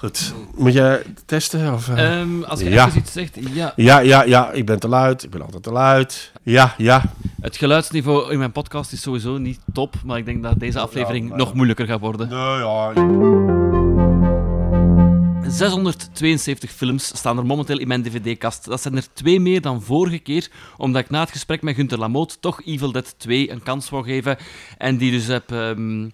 Goed. Moet je testen? Of, eh? Ehm, als je Ja. iets zegt, ja. Ja, ja, ja. Ik ben te luid. Ik ben altijd te luid. Ja, ja. Het geluidsniveau in mijn podcast is sowieso niet top, maar ik denk dat deze aflevering maar- nog moeilijker gaat worden. Nou ja. 672 films staan er momenteel in mijn dvd-kast. Dat zijn er twee meer dan vorige keer, omdat ik na het gesprek met Gunther Lamoot toch Evil Dead 2 een kans wou geven. En die dus heb ehm,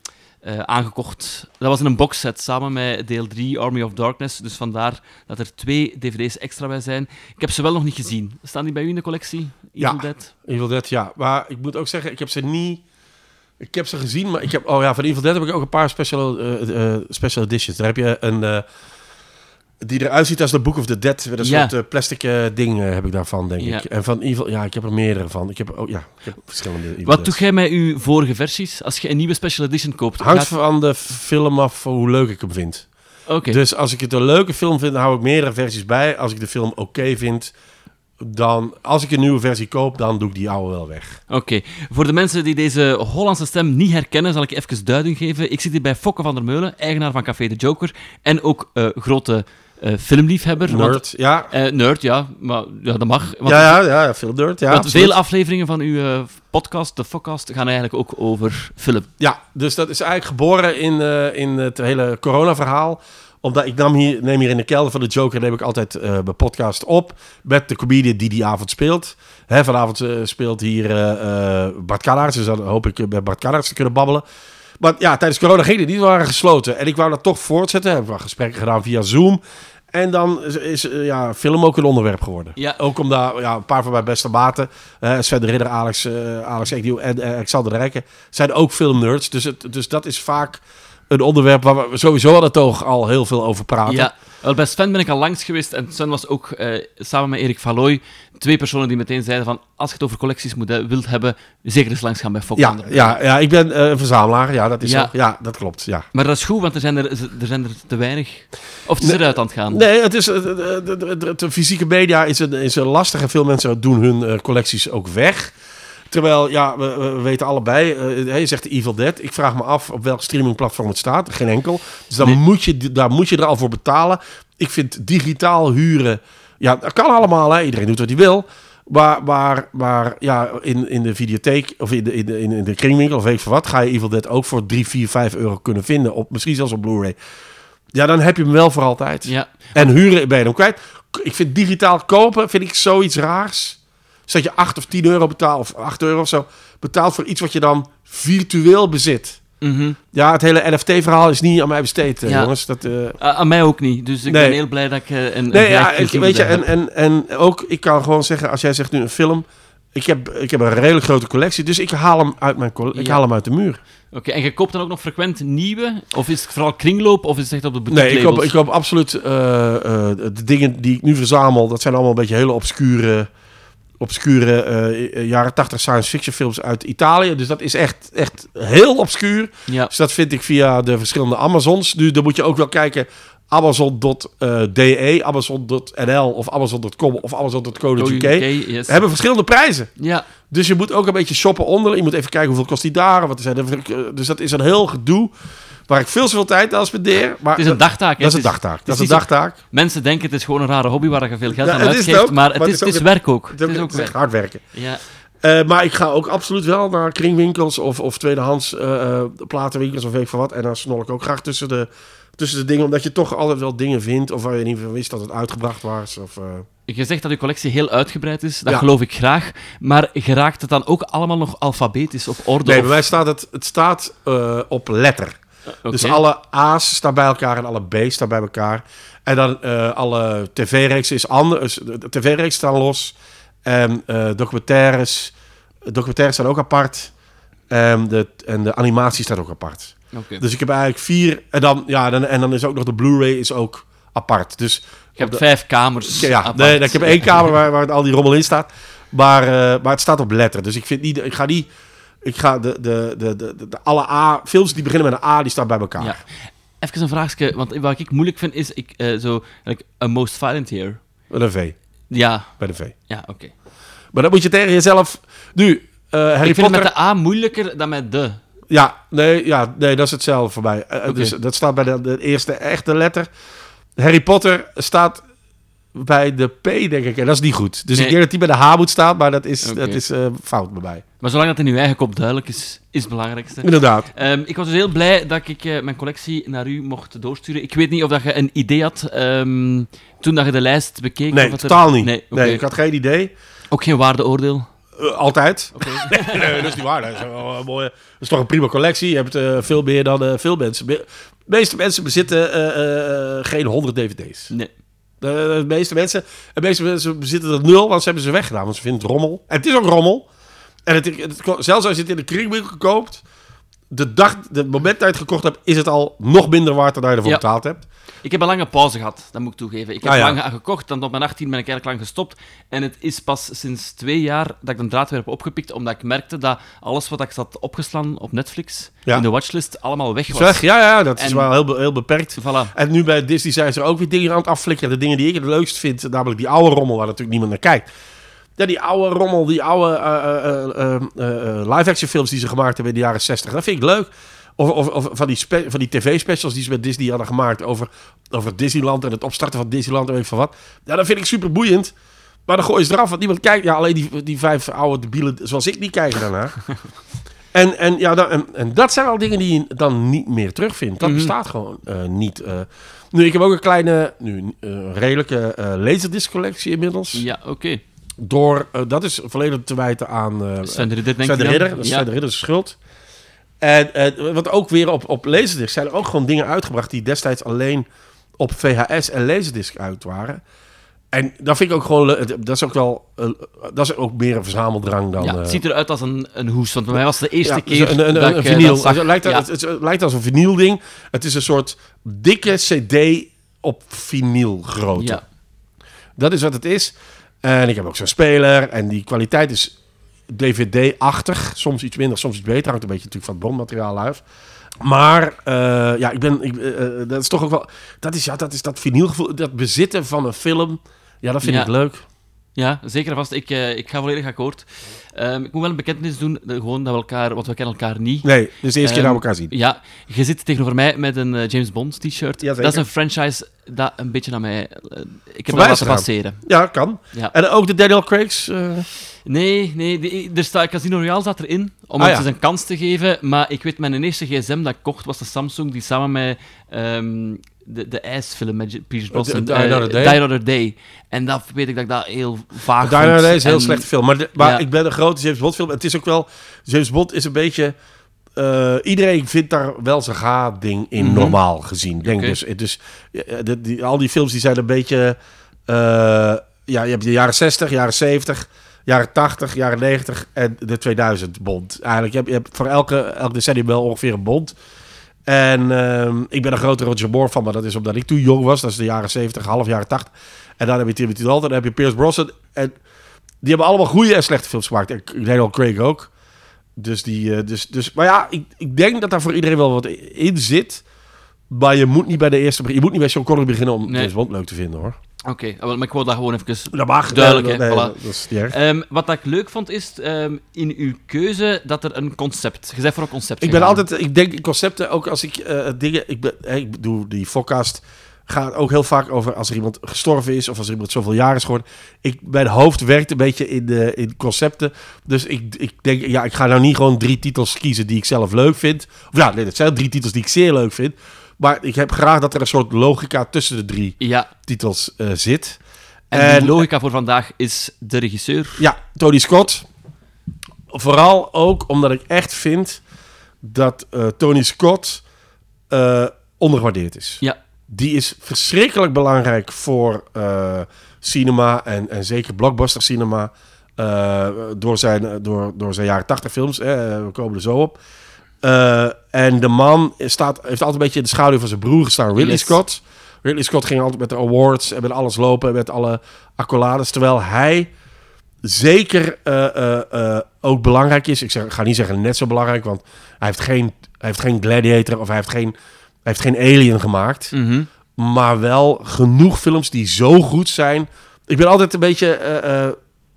eh, aangekocht. Dat was in een boxset samen met deel 3 Army of Darkness. Dus vandaar dat er twee dvd's extra bij zijn. Ik heb ze wel nog niet gezien. Staan die bij u in de collectie? Evil Ja. Dead? Evil Dead, ja. Maar ik moet ook zeggen, ik heb ze niet... Ik heb ze gezien, maar ik heb... Oh ja, van Evil Dead heb ik ook een paar special, eh, eh, special editions. Daar heb je een... die eruit ziet als de Book of the Dead. Met een Ja. soort eh, plastic eh, ding eh, heb ik daarvan, denk Ja. ik. En van Evil... Ja, ik heb er meerdere van. Ik heb, oh, ja, ik heb verschillende Evil Wat doe jij met uw vorige versies? Als je een nieuwe special edition koopt, Hangt gaat- van de film af hoe leuk ik hem vind. Oké. Dus als ik het een leuke film vind, dan hou ik meerdere versies bij. Als ik de film oké vind, dan... Als ik een nieuwe versie koop, dan doe ik die oude wel weg. Oké, voor de mensen die deze Hollandse stem niet herkennen, zal ik even duiding geven. Ik zit hier bij Fokke van der Meulen, eigenaar van Café de Joker. En ook grote eh, filmliefhebber. Want, Nerd, ja. eh, nerd, ja, maar ja, dat mag. Want, Ja, ja, ja, nerd, ja. want veel afleveringen van uw eh, podcast, de Fokcast, gaan eigenlijk ook over film. Ja, dus dat is eigenlijk geboren in, in het hele corona-verhaal. Omdat ik nam hier, neem hier in de kelder van de Joker, neem ik altijd mijn podcast op. Met de comedian die die avond speelt. Hè, vanavond speelt hier Bart Kallaerts, dus dan hoop ik met Bart Kallaerts te kunnen babbelen. Maar ja, tijdens corona ging het niet, we waren gesloten. En ik wou dat toch voortzetten. Hebben we gesprekken gedaan via Zoom. En dan is, is, eh, ja, film ook een onderwerp geworden. Ja. Ook omdat ja, een paar van mijn beste maten, eh, Sven de Ridder, Alex, eh Alex Eknieuw en eh, Alexander de Rijken, zijn ook filmnerds. Dus, het, dus dat is vaak een onderwerp waar we sowieso aan het toch al heel veel over praten. Ja, wel, bij Sven ben ik al langs geweest en Sven was ook eh, samen met Erik Valoy twee personen die meteen zeiden van als je het over collecties moet, eh, wilt hebben, zeker eens langs gaan bij Fokke van Ja, ja, ja, ik ben eh, een verzamelaar. Ja, dat is Ja. ja, dat klopt. Ja. Maar dat is goed, want er zijn er, er, zijn er te weinig. Of het is eruit aan het gaan. Nee, het is, de, de, de, de- fysieke media is een, is een lastig en veel mensen doen hun collecties ook weg. Terwijl, ja, we, we weten allebei, eh, je zegt Evil Dead. Ik vraag me af op welk streamingplatform het staat. Geen enkel. Dus dan Nee. moet je, daar moet je er al voor betalen. Ik vind digitaal huren, ja, dat kan allemaal. Hè. Iedereen doet wat hij wil. Maar, maar, maar ja, in, in de videotheek of in de, in, de, in de kringwinkel of weet veel wat, ga je Evil Dead ook voor 3, 4, 5 euro kunnen vinden. Op, misschien zelfs op Blu-ray. Ja, dan heb je hem wel voor altijd. Ja, En huren ben je hem kwijt. Ik vind digitaal kopen vind ik zoiets raars. Dus dat je 8 of 10 euro betaalt, of 8 euro of zo, betaalt voor iets wat je dan virtueel bezit. mhm. Ja, het hele NFT-verhaal is niet aan mij besteed, eh, Ja. jongens. Dat, eh, aan mij ook niet. Dus ik Nee. ben heel blij dat ik eh, een, een nee, ja, ik, weet je, en, en, en ook, ik kan gewoon zeggen, als jij zegt nu een film, ik heb, ik heb een redelijk grote collectie, dus ik haal hem uit, mijn, ik haal hem uit de muur. Oké, en je koopt dan ook nog frequent nieuwe? Of is het vooral kringloop? Of is het echt op de boutique Nee, ik koop, ik koop absoluut de dingen die ik nu verzamel. Dat zijn allemaal een beetje hele obscure, obscure eh, jaren 80 science fiction films uit Italië. Dus dat is echt, echt heel obscuur. Ja, Dus dat vind ik via de verschillende Amazons. Nu, dan moet je ook wel kijken. Amazon.de, Amazon.nl of Amazon.com of Amazon.co.uk yes. hebben verschillende prijzen. Ja, Dus je moet ook een beetje shoppen onder. Je moet even kijken hoeveel kost die daar. Wat zijn er, dus dat is een heel gedoe waar ik veel zoveel tijd aan spendeer. Maar het is een dagtaak. hè. dat is een dagtaak. Dat is een dagtaak. Mensen denken het is gewoon een rare hobby waar je veel geld Ja, aan het uitgeeft. ook, maar het maar is, het is het is ook- werk ook. Het Het is ook werk. hard werken. Ja. Eh, maar ik ga ook absoluut wel naar kringwinkels of, of tweedehands eh, eh, platenwinkels of weet ik veel wat. En dan snol ik ook graag tussen de, tussen de dingen. Omdat je toch altijd wel dingen vindt. Of waar je niet van wist dat het uitgebracht was. Of, eh, Je zegt dat je collectie heel uitgebreid is. Dat Ja. geloof ik graag. Maar geraakt het dan ook allemaal nog alfabetisch op orde? Nee, of- bij mij staat het, het staat eh, op letter. Oké. Dus alle A's staan bij elkaar en alle B's staan bij elkaar. En dan eh, alle tv-reeksen is anders. De tv-reeksen staan los. En eh, documentaires, documentaires staan ook apart. En de, en de animatie staat ook apart. Dus ik heb eigenlijk vier. En dan, ja, dan, en dan is ook nog de Blu-ray is ook apart. Dus Je hebt vijf kamers. ja, apart. nee, ik heb één kamer waar, waar al die rommel in staat. Maar, eh, maar het staat op letter. Dus ik vind niet. Ik ga niet. Ik ga de, de, de, de, de, de alle A. Films die beginnen met een A, die staan bij elkaar. Ja. Even een vraagje, want wat ik moeilijk vind is ik, eh, zo, like, a most violent here. Met een V. Ja, Bij de V. ja, oké. Maar dan moet je tegen jezelf. Nu, eh, Harry Ik vind het met de A moeilijker dan met de. Ja, nee, ja, nee, dat is hetzelfde voor mij. Eh, Oké. Dus dat staat bij de, de eerste echte letter. Harry Potter staat bij de P, denk ik. En dat is niet goed. Dus Nee. ik denk dat die bij de H moet staan, maar dat is, dat is eh, fout bij mij. Maar zolang dat in uw eigen kop duidelijk is, is het belangrijkste. Inderdaad. Ehm, ik was dus heel blij dat ik eh, mijn collectie naar u mocht doorsturen. Ik weet niet of dat je een idee had ehm, toen dat je de lijst bekeek. Nee, er- totaal niet. Nee, Nee, ik had geen idee. Ook geen waardeoordeel. Eh, altijd. Oké. nee, dat is niet waar. Dat is, wel een mooie, dat is toch een prima collectie. Je hebt eh, veel meer dan eh, veel mensen. De meeste mensen bezitten eh, eh, geen 100 dvd's. nee. De, de meeste mensen, de meeste mensen bezitten er nul, want ze hebben ze weggedaan. Want ze vinden het rommel. En het is ook rommel. En het, het- zelfs als je het in de kringwinkel koopt, de dag, de moment dat je het gekocht hebt, is het al nog minder waard dan dat je ervoor Ja. betaald hebt. Ik heb een lange pauze gehad, dat moet ik toegeven. Ik heb Ah, ja. lang gekocht, dan op mijn 18 ben ik eigenlijk lang gestopt. En het is pas sinds twee jaar dat ik de draad weer heb opgepikt, omdat ik merkte dat alles wat ik zat opgeslaan op Netflix, Ja. in de watchlist, allemaal weg was. Zeg, ja, ja, dat is En- wel heel, be- heel beperkt. Voilà. En nu bij Disney zijn ze er ook weer dingen aan het afflikkeren. De dingen die ik het leukst vind, namelijk die oude rommel waar natuurlijk niemand naar kijkt. Ja, die oude rommel, die oude eh, eh, eh, live-action films die ze gemaakt hebben in de jaren 60. Dat vind ik leuk. Of, of, of van die, van die tv-specials die ze met Disney hadden gemaakt over, over Disneyland en het opstarten van Disneyland en weet ik van wat. Ja, dat vind ik super boeiend. Maar dan gooi je ze eraf, want niemand kijkt. Ja, alleen die, die vijf oude debielen zoals ik, die kijken daarna. en, en, ja, dan, en, en dat zijn al dingen die je dan niet meer terugvindt. Dat Mhm. bestaat gewoon eh, niet. eh. nu, ik heb ook een kleine, nu, eh, redelijke eh laserdisc collectie inmiddels. Ja, oké. Door, dat is volledig te wijten aan eh, Sven de Ridder, denk Sven de ik dan? Ridder. Dat is Ja. Sven de Ridder schuld. En eh, wat ook weer op, op Laserdisc zijn er ook gewoon dingen uitgebracht die destijds alleen op VHS en Laserdisc uit waren. En dat vind ik ook gewoon, dat is ook wel, dat is ook meer een verzameldrang dan... ja, eh, het ziet eruit als een, een hoes, want bij mij was het de eerste ja, keer een, een, dat een, ik een eh, vinyl. dat zag. het, lijkt, Ja. het, het, het lijkt als een vinylding. Het is een soort dikke cd op vinylgrootte. Ja. Dat is wat het is. En ik heb ook zo'n speler. En die kwaliteit is DVD-achtig. Soms iets minder, soms iets beter. Hangt een beetje natuurlijk van het bronmateriaal af. Maar eh, ja, ik ben, ik, eh, eh, dat is toch ook wel... Dat is, ja, dat is dat vinylgevoel. Dat bezitten van een film. Ja, dat vind Ja. ik leuk. Ja, zeker en vast. Ik, eh, ik ga volledig akkoord. Ehm, ik moet wel een bekentenis doen, eh, gewoon dat we elkaar, want we kennen elkaar niet. Nee, is de eerste keer Ehm, dat we elkaar zien. Ja, je zit tegenover mij met een eh, James Bond t-shirt. Ja, dat is een franchise dat een beetje naar mij... eh, ik heb Voorbij dat laten passeren. Ja, kan. Ja. En ook de Daniel Craig's... Nee, nee, die- er staat Casino Royale staat erin, om Ah, het ja. eens een kans te geven. Maar ik weet, mijn eerste gsm dat ik kocht was de Samsung, die samen met ehm, de, de ijsfilm met Pierce Brosnan, Die eh, Another Day. Die Another Day. En dat weet ik dat ik dat heel vaag Daarna vond. is een heel slechte film. Maar, de- maar Ja. ik ben een grote James Bond film. Het is ook wel... James Bond is een beetje... eh, iedereen vindt daar wel zijn ga-ding in, Mhm. normaal gezien. Denk dus, dus de, die, al die films die zijn een beetje... eh, ja, je hebt de jaren 60, jaren 70, jaren 80, jaren 90 en de 2000 Bond. Eigenlijk, je hebt, je hebt voor elke, elk decennium wel ongeveer een Bond. En ehm, ik ben een grote Roger Moore van, maar dat is omdat ik toen jong was. Dat is de jaren 70, half jaren 80. En dan heb je Timothy Dalton, dan heb je Pierce Brosnan. En die hebben allemaal goede en slechte films gemaakt. En Daniel Craig ook. Dus die, eh, dus, dus, maar ja, ik, ik denk dat daar voor iedereen wel wat in zit. Maar je moet niet bij de eerste, je moet niet bij Sean Connery beginnen om Nee. James Bond leuk te vinden, hoor. Oké, ah, maar ik wou dat gewoon even... Dat mag. Duidelijk, Nee, hè, nee, voilà. Dat is niet erg. Ehm, wat ik leuk vond, is ehm, in uw keuze dat er een concept... Je bent voor een concept Ik ben altijd, ik denk concepten, ook als ik eh, dingen, ik, ben, ik doe die podcast, gaat ook heel vaak over als er iemand gestorven is of als er iemand zoveel jaar is geworden. Ik, mijn hoofd werkt een beetje in, de, in concepten. Dus ik, ik denk, ja, ik ga nou niet gewoon drie titels kiezen die ik zelf leuk vind. Of ja, nee, dat zijn drie titels die ik zeer leuk vind. Maar ik heb graag dat er een soort logica tussen de drie Ja, titels eh, zit. en, En- die logica voor vandaag is de regisseur. Ja, Tony Scott. Vooral ook omdat ik echt vind dat eh, Tony Scott eh, ondergewaardeerd is. Ja, Die is verschrikkelijk belangrijk voor cinema en, en zeker blockbuster cinema. door, zijn, door, door zijn jaren 80 films. We komen er zo op. Eh, en de man staat, heeft altijd een beetje in de schaduw van zijn broer gestaan, Ridley Yes. Scott. Ridley Scott ging altijd met de awards en met alles lopen, met alle accolades. Terwijl hij zeker eh, eh, ook belangrijk is. Ik zeg, ga niet zeggen net zo belangrijk, want hij heeft geen, hij heeft geen Gladiator of hij heeft geen, hij heeft geen Alien gemaakt. mhm. Maar wel genoeg films die zo goed zijn. Ik ben altijd een beetje.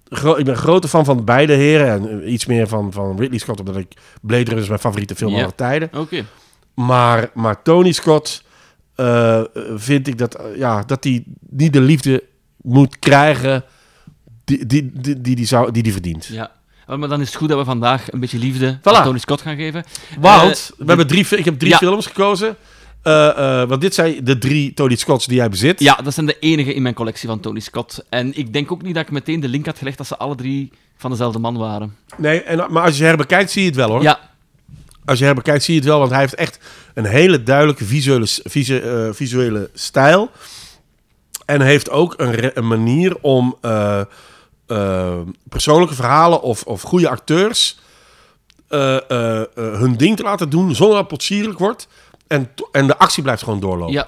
Ik ben een grote fan van beide heren. En eh, iets meer van, van Ridley Scott, omdat ik Blade Runner is mijn favoriete film Ja. aller tijden. oké. Maar, maar Tony Scott. eh, vind ik dat, eh, ja, dat hij niet de liefde moet krijgen die die, die, die, die, zou, die die verdient. Ja. Oh, Maar dan is het goed dat we vandaag een beetje liefde Voilà. aan Tony Scott gaan geven. Want we hebben drie, ik heb drie Ja. films gekozen. Eh, eh, want dit zijn de drie Tony Scotts die jij bezit. Ja, dat zijn de enige in mijn collectie van Tony Scott. En ik denk ook niet dat ik meteen de link had gelegd dat ze alle drie van dezelfde man waren. Nee, en, maar als je herbekijkt, zie je het wel hoor. Ja, Als je herbekijkt, zie je het wel. Want hij heeft echt een hele duidelijke visuele, visu- eh, visuele stijl. En heeft ook een, manier om persoonlijke verhalen of, of goede acteurs hun ding te laten doen zonder dat het potsierlijk wordt. En, en de actie blijft gewoon doorlopen. ja.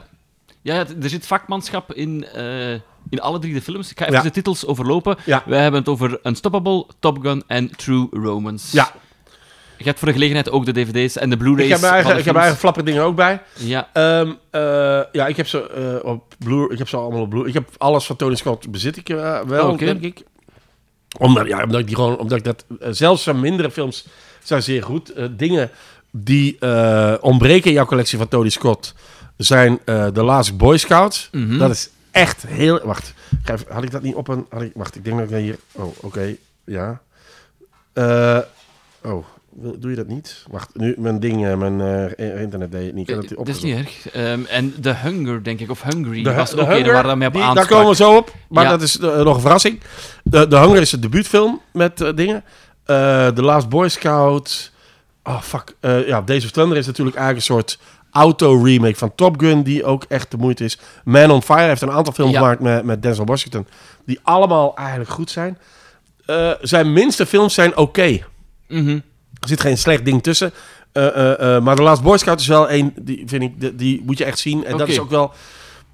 ja er zit vakmanschap in, eh, in alle drie de films. Ik ga even Ja. de titels overlopen. Ja. We hebben het over Unstoppable, Top Gun en True Romance. Ja, Je hebt voor de gelegenheid ook de dvd's en de Blu-rays ik heb mijn van eigen, ik heb mijn films. eigen flapper dingen ook bij. Ja, Ehm, eh, ja, ik heb ze eh, op Blu, ik heb ze allemaal op Blu. Ik heb alles van Tony Scott bezit ik wel, Oké. denk ik. Omdat, ja, omdat ik die gewoon, omdat ik dat zelfs zijn mindere films zijn zeer goed. Dingen die eh, ontbreken in jouw collectie van Tony Scott zijn eh The Last Boy Scout. Mhm. Dat is echt heel. Wacht, had ik dat niet op een? Had ik, wacht, ik denk dat ik hier. Oh, oké, ja. Eh, oh, doe je dat niet? Wacht, nu mijn ding, mijn internet deed het niet. Ik heb het dat is niet erg. Ehm, en The Hunger, denk ik, of Hungry, De, was ook Hunger, waar dat mee op die- daar komen we zo op. Maar Ja. dat is nog een verrassing. De, de Hunger is een debuutfilm met dingen. The Last Boy Scout. Oh, fuck. Eh, ja, Days of Thunder is natuurlijk eigenlijk een soort auto-remake van Top Gun... die ook echt de moeite is. Man on Fire heeft een aantal films Ja. gemaakt met, met Denzel Washington... die allemaal eigenlijk goed zijn. Eh, zijn minste films zijn oké. Mhm. Er zit geen slecht ding tussen. Eh, maar The Last Boy Scout is wel een, die vind ik, die, die moet je echt zien. En dat is ook wel,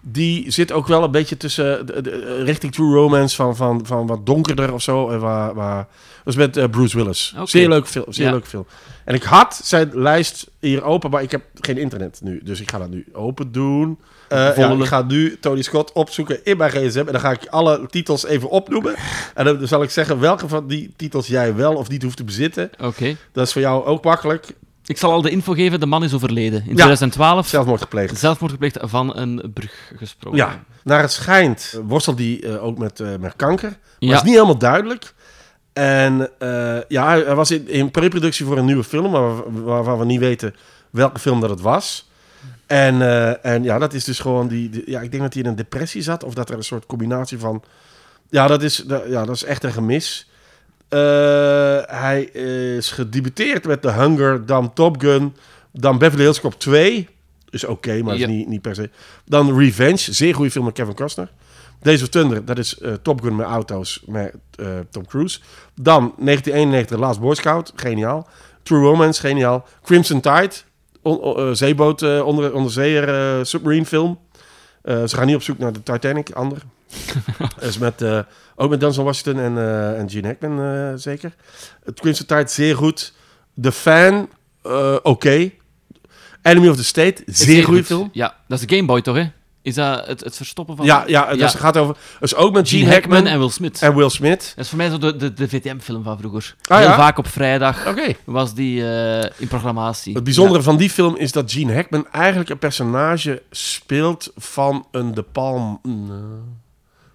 die zit ook wel een beetje tussen, de, de- eh, richting True Romance van, van, van wat donkerder of zo. En waar, waar, dat is met eh, Bruce Willis. Zeer leuke film, zeer Ja. leuke film. En ik had zijn lijst hier open, maar ik heb geen internet nu. Dus ik ga dat nu open doen. Eh, ja, Volgende. ik ga nu Tony Scott opzoeken in mijn gsm. En dan ga ik alle titels even opnoemen. En dan zal ik zeggen welke van die titels jij wel of niet hoeft te bezitten. Oké. Dat is voor jou ook makkelijk. Ik zal al de info geven, de man is overleden. In Ja. 2012, Zelfmoord gepleegd. zelfmoord gepleegd van een brug gesprongen. Ja, naar het schijnt worstelt hij eh, ook met, eh, met kanker. Maar Ja. dat is niet helemaal duidelijk. En eh, ja, hij, was in, in preproductie voor een nieuwe film, maar waar- waarvan we niet weten welke film dat het was. En, en ja, dat is dus gewoon die, die- Ja, ik denk dat hij in een depressie zat, of dat er een soort combinatie van. Ja, dat is, dat, ja, dat is echt een gemis. Eh, hij is gedebuteerd met The Hunger, dan Top Gun, dan Beverly Hills Cop 2. Is oké, maar Ja. is niet, niet per se. Dan Revenge, zeer goede film met Kevin Costner. Days of Thunder, dat is eh, Top Gun met auto's met eh, Tom Cruise. Dan 1991 Last Boy Scout, geniaal. True Romance, geniaal. Crimson Tide, on, on- zeeboot, onder, onderzeeër, submarine film. Eh, ze gaan niet op zoek naar de Titanic, ander. Is met, eh, ook met Denzel Washington en, eh, en Gene Hackman zeker. Het Crimson Tide, zeer goed. The Fan, oké. Enemy of the State, zeer goede goed. film. Ja, dat is de Game Boy toch, hè? Is dat het, het verstoppen van... Ja, ja, dus Ja. het gaat over... Dus ook met Gene Gene Hackman Hackman en Will Smith. en Will Smith. Dat is voor mij zo de, de, de VTM-film van vroeger. Ah, Heel ja? vaak op vrijdag Oké. was die eh, in programmatie. Het bijzondere van die film is dat Gene Hackman eigenlijk een personage speelt van een De Palm... eh,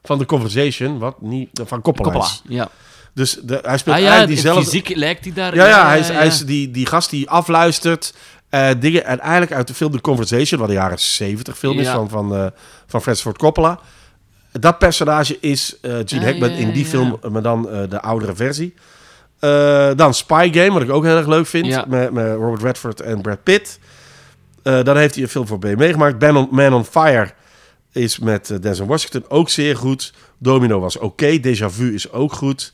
van The Conversation, wat niet... Van. Coppola. Ja. Dus de, hij speelt Ah ja, eigenlijk diezelfde... fysiek lijkt hij daar... Ja, ja, hij is, hij is die, die gast die afluistert eh, dingen. En eigenlijk uit de film The Conversation, wat een jaren 70 film is Ja. van, van, eh, van Francis Ford Coppola. Dat personage is eh Gene Hackman ja, in die film, maar dan de oudere versie. Dan Spy Game, wat ik ook heel erg leuk vind, Ja. met, met Robert Redford en Brad Pitt. Dan heeft hij een film voor B meegemaakt. Man on, Man on Fire is met Denzel Washington ook zeer goed. Domino was oké. Déjà Vu is ook goed.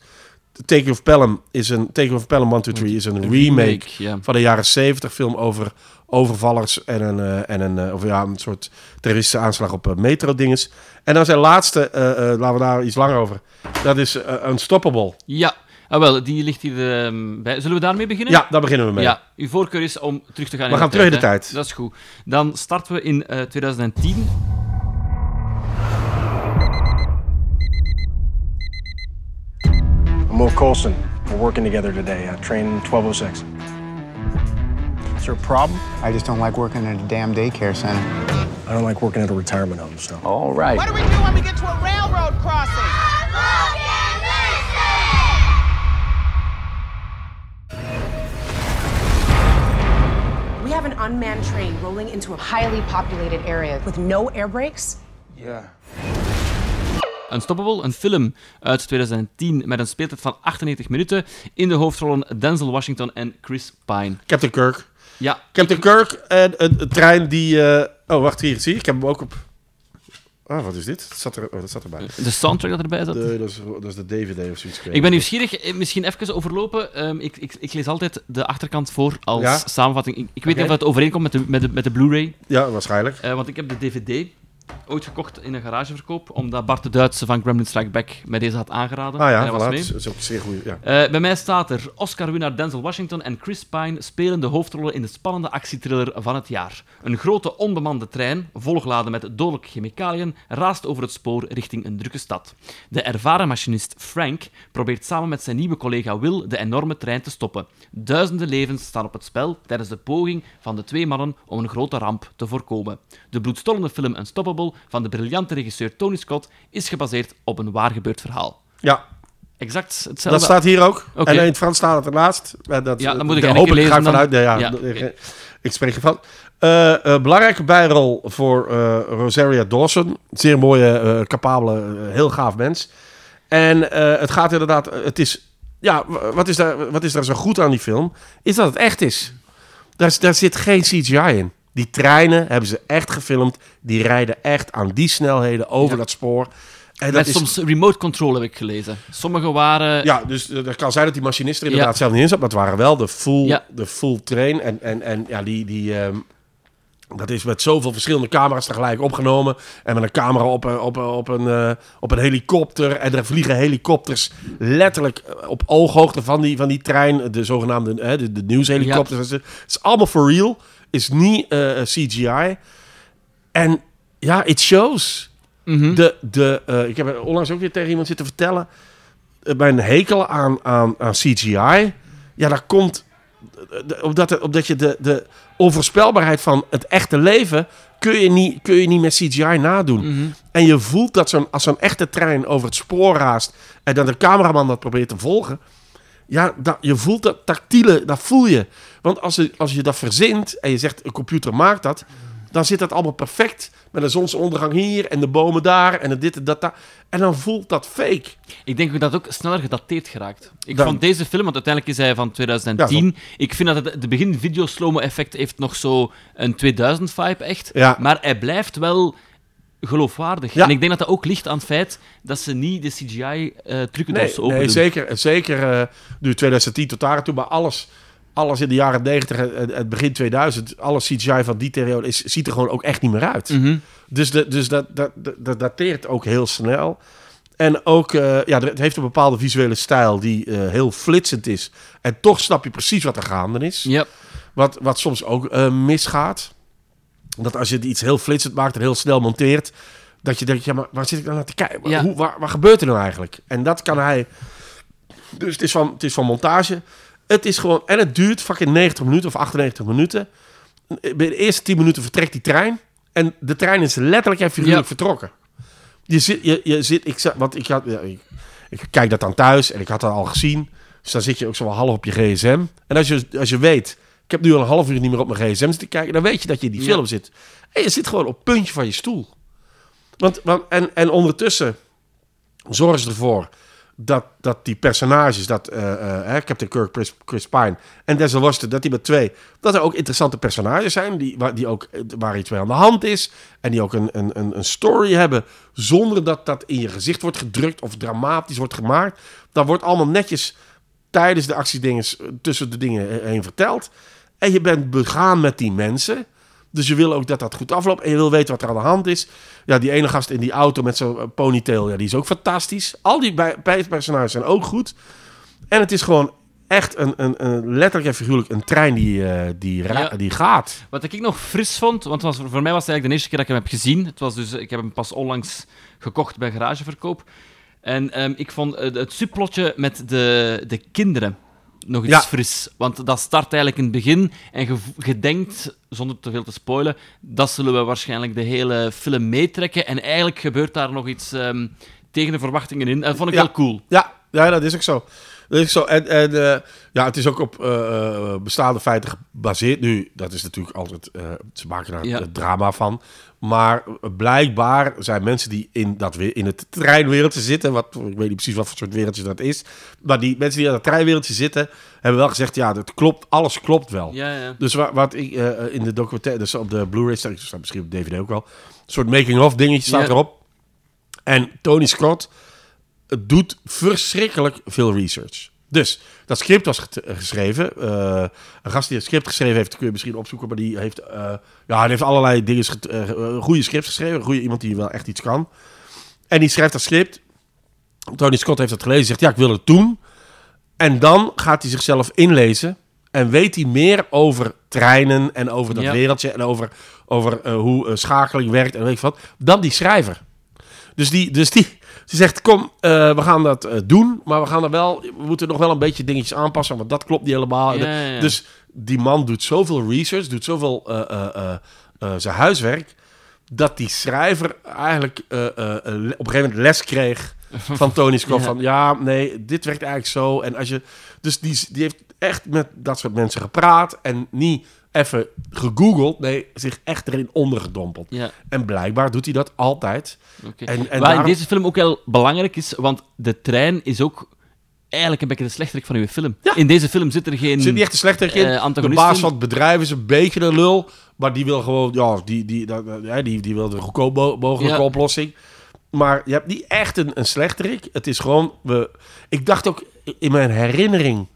Taking of Pelham is een Taking of Pelham 1, 2, 3 is een remake van de jaren 70 film over overvallers en een, eh, en een, eh, of ja, een soort terroristische aanslag op eh, metro dinges. En dan zijn laatste, laten we daar iets langer over. Dat is Unstoppable. Ja, ah, wel, die ligt hier ehm, bij. Zullen we daarmee beginnen? Ja, daar beginnen we mee. Ja, uw voorkeur is om terug te gaan We in gaan de terug in de hè? tijd. Dat is goed. Dan starten we in eh, 2010. Will Colson. We're working together today. Uh, train 1206. Is there a problem? I just don't like working in a damn daycare center. I don't like working at a retirement home, so. All right. What do we do when we get to a railroad crossing? We have an unmanned train rolling into a highly populated area with no air brakes. Yeah. Unstoppable, een film uit 2010 met een speeltijd van 98 minuten. In de hoofdrollen Denzel Washington en Chris Pine. Captain Kirk. Ja, Captain Kirk en een, een trein die... eh, Oh, wacht, hier, zie? Ik heb hem ook op... Ah, wat is dit? Dat zat, er, oh, dat zat erbij. de soundtrack dat erbij zat. De, dat, is, dat is de DVD of zoiets. Ik ben nieuwsgierig, eh, misschien even overlopen. Ehm, ik, ik, ik lees altijd de achterkant voor als Ja? samenvatting. Ik, ik weet niet of het overeenkomt met de, met de, met de Blu-ray. Ja, waarschijnlijk. Eh, want ik heb de DVD ooit gekocht in een garageverkoop, omdat Bart de Duitse van Gremlin Strike Back mij deze had aangeraden. Ah En ja, was mee. dat is, ook zeer goede. Ja. Eh, bij mij staat er Oscar-winnaar Denzel Washington en Chris Pine spelen de hoofdrollen in de spannende actietriller van het jaar. Een grote onbemande trein, volgeladen met dodelijke chemicaliën, raast over het spoor richting een drukke stad. De ervaren machinist Frank probeert samen met zijn nieuwe collega Will de enorme trein te stoppen. Duizenden levens staan op het spel tijdens de poging van de twee mannen om een grote ramp te voorkomen. De bloedstollende film Unstoppable van de briljante regisseur Tony Scott is gebaseerd op een waar gebeurd verhaal. ja, Exact hetzelfde. dat staat hier ook. En in het Frans staat het ernaast. Dat, Ja, dan moet ik de- eigenlijk hopelijk lezen ga ik vanuit. nee, ja. Ik spreek ervan. Eh, belangrijke bijrol voor eh, Rosaria Dawson. Zeer mooie, capabele, heel gaaf mens. En het gaat inderdaad... Het is... Ja, wat is, daar, wat is daar zo goed aan die film? Is dat het echt is. Daar, is- daar zit geen CGI in. Die treinen hebben ze echt gefilmd. Die rijden echt aan die snelheden over Ja. dat spoor. En Met is, soms remote control heb ik gelezen. Sommige waren... ja, dus eh, dat kan zijn dat die machinist er Ja. inderdaad zelf niet in zat. Maar het waren wel de full, Ja. de full train. En, en, en ja, die... die ehm, dat is met zoveel verschillende camera's tegelijk opgenomen. En met een camera op, een- op, een- op, een, eh, op een helikopter. En er vliegen helikopters letterlijk eh, op ooghoogte van die, van die trein. De zogenaamde eh, de, de nieuwshelikopters. Het is allemaal for real. Is niet eh, CGI. En ja, it shows. Mhm. De, de, eh, ik heb onlangs ook weer tegen iemand zitten vertellen. eh, Mijn hekel aan, aan, aan CGI. Ja, daar komt. Omdat, er- omdat je de, de onvoorspelbaarheid van het echte leven. kun je niet, kun je niet met CGI nadoen. Mhm. En je voelt dat zo'n, als zo'n echte trein over het spoor raast. en dat de cameraman dat probeert te volgen. Ja, dat, je voelt dat tactiele, dat voel je. Want als je, als je dat verzint en je zegt een computer maakt dat, dan zit dat allemaal perfect. Met een zonsondergang hier en de bomen daar en dit en dat daar. En dan voelt dat fake. Ik denk dat het ook sneller gedateerd geraakt. Ik Dan- vond deze film, want uiteindelijk is hij van 2010. ik vind dat het de begin video slow-mo effect heeft nog zo een 2000 vibe echt. Ja. Maar hij blijft wel geloofwaardig. Ja. En ik denk dat dat ook ligt aan het feit dat ze niet de CGI eh trucendoos Nee, open nee zeker. Zeker eh, nu 2010 tot daar toe. Maar alles, alles in de jaren 90 en en het begin 2000, alles CGI van die periode is, ziet er gewoon ook echt niet meer uit. Mhm. Dus, de, dus dat, dat, dat, dat dateert ook heel snel. En ook, eh, ja, het heeft een bepaalde visuele stijl die heel flitsend is. En toch snap je precies wat er gaande is. Ja. Wat, wat soms ook misgaat. Dat als je iets heel flitsend maakt en heel snel monteert. Dat je denkt, ja, maar waar zit ik nou naar te kijken? Ja. Hoe, waar, waar gebeurt er nou eigenlijk? En dat kan hij... Dus het is van, het is van montage. Het is gewoon... En het duurt fucking 90 minuten of 98 minuten. Bij de eerste 10 minuten vertrekt die trein. En de trein is letterlijk en figuurlijk Ja. vertrokken. Je zit... Je, je zit ik, want ik, had, ja, ik, ik kijk dat dan thuis en ik had dat al gezien. Dus dan zit je ook zo wel half op je gsm. En als je, als je weet... Ik heb nu al een half uur niet meer op mijn gsm zitten kijken. Dan weet je dat je in die Ja. film zit. En je zit gewoon op het puntje van je stoel. Want, want, en, en ondertussen zorgen ze ervoor dat, dat die personages, dat eh, eh, hè, Captain Kirk, Chris, Chris Pine en Denzel Washington, dat die met twee, dat er ook interessante personages zijn, die, waar, die ook, eh, waar iets mee aan de hand is en die ook een, een, een, een story hebben, zonder dat dat in je gezicht wordt gedrukt of dramatisch wordt gemaakt. Dat wordt allemaal netjes tijdens de actiedingen tussen de dingen heen verteld. En je bent begaan met die mensen. Dus je wil ook dat dat goed afloopt. En je wil weten wat er aan de hand is. Ja, die ene gast in die auto met zo'n eh, ponytail. Ja, die is ook fantastisch. Al die bijpersonages zijn ook goed. En het is gewoon echt een, een, een letterlijk en figuurlijk een trein die, eh, die, Ja. die gaat. Wat ik nog fris vond, want was, voor mij was het eigenlijk de eerste keer dat ik hem heb gezien. Het was dus, ik heb hem pas onlangs gekocht bij garageverkoop. En ehm, ik vond het, het subplotje met de, de kinderen nog iets Ja. fris. Want dat start eigenlijk in het begin en je, je denkt, zonder te veel te spoilen, dat zullen we waarschijnlijk de hele film meetrekken. En eigenlijk gebeurt daar nog iets ehm, tegen de verwachtingen in. En dat vond ik Ja. wel cool. Ja, ja, dat is ook zo. Ook zo. En, en eh, ja, het is ook op eh, eh, bestaande feiten gebaseerd. Nu, dat is natuurlijk altijd... ze maken daar Ja. het drama van. Maar blijkbaar zijn mensen die in, dat, weer- in het treinwereldje zitten... Wat, ik weet niet precies wat voor soort wereldje dat is. Maar die mensen die in dat treinwereldje zitten... hebben wel gezegd, ja, dat klopt, alles klopt wel. Ja, ja. Dus wat, wat ik in de documentaire, dus op de Blu-ray staat, staat misschien op DVD ook wel, een soort making-of dingetje staat erop. En Tony Scott doet verschrikkelijk veel research. Dus dat script was geschreven. eh, een gast die het script geschreven heeft, kun je misschien opzoeken, maar die heeft, eh, ja, die heeft allerlei dingen, eh, goede scripts geschreven, goede iemand die wel echt iets kan. En die schrijft dat script. Tony Scott heeft dat gelezen, zegt ja, ik wil het doen. En dan gaat hij zichzelf inlezen en weet hij meer over treinen en over dat Ja. wereldje en over, over hoe schakeling werkt en weet ik wat, dan die schrijver. Dus die, dus die, die zegt, kom, eh, we gaan dat eh, doen, maar we gaan er wel, we moeten nog wel een beetje dingetjes aanpassen, want dat klopt niet helemaal. Ja, ja, ja. Dus die man doet zoveel research, doet zoveel eh, zijn huiswerk, dat die schrijver eigenlijk op een gegeven moment les kreeg van Tony Scott. Ja. Van ja, nee, dit werkt eigenlijk zo. En als je, dus die, die heeft echt met dat soort mensen gepraat en niet even gegoogeld. Nee, zich echt erin ondergedompeld. Ja. En blijkbaar doet hij dat altijd. Oké. En- en daarom- in deze film ook wel belangrijk is, want de trein is ook eigenlijk een beetje de slechterik van uw film. Ja. In deze film zit er geen... Zit niet echt een slechterik in. eh, de baas van het bedrijf is een beetje een lul. Maar die wil gewoon, ja, die, die, die, die wil de goedkoop mo- mogelijke Ja. oplossing. Maar je hebt niet echt een, een slechterik. Het is gewoon, we, ik dacht ook in mijn herinnering.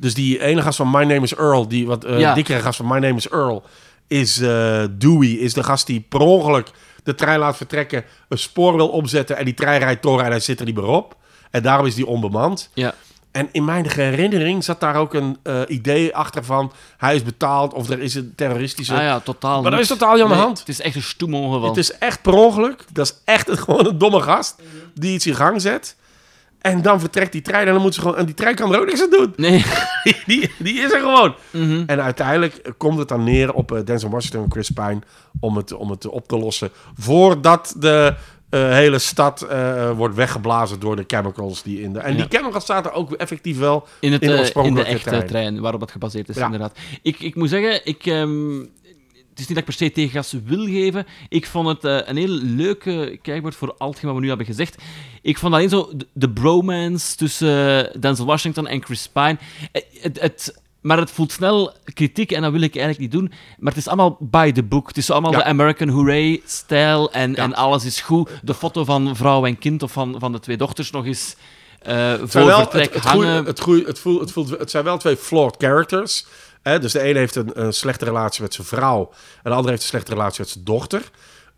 Dus die ene gast van My Name is Earl, die wat eh Ja. dikkere gast van My Name is Earl, is eh, Dewey, is de gast die per ongeluk de trein laat vertrekken, een spoor wil omzetten en die trein rijdt door en hij zit er niet meer op. En daarom is die onbemand. Ja. En in mijn herinnering zat daar ook een eh, idee achter van... hij is betaald of er is een terroristische... Ah ja, totaal Maar dat is totaal niet aan de hand. Het is echt een stoem ongeval. Het is echt per ongeluk. Dat is echt een, gewoon een domme gast die iets in gang zet. En dan vertrekt die trein en dan moet ze gewoon... En die trein kan er ook niks aan doen. Nee. Die, die, is er gewoon. Mhm. En uiteindelijk komt het dan neer op eh, Denzel Washington en Chris Pine... om het, om het op te lossen. Voordat de eh, hele stad eh, wordt weggeblazen door de chemicals die in de... En Ja. die chemicals zaten ook effectief wel In, het, in de in de echte trein. waarop het gebaseerd is, Ja. inderdaad. Ik, ik moet zeggen, ik, ehm, het is niet dat ik per se tegengas wil geven. Ik vond het eh, een heel leuke kijkwoord voor al hetgeen wat we nu hebben gezegd. Ik vond alleen zo de, de bromance tussen eh, Denzel Washington en Chris Pine. Eh, Het, het, maar het voelt snel kritiek en dat wil ik eigenlijk niet doen. Maar het is allemaal by the book. Het is allemaal Ja. de American Hooray-stijl en, Ja. en alles is goed. De foto van vrouw en kind of van, van de twee dochters nog eens Het voor vertrek het, het, hangen. het, het, voelt, het, voelt, het zijn wel twee flawed characters. Hè? Dus de ene heeft een, een slechte relatie met zijn vrouw. En de andere heeft een slechte relatie met zijn dochter.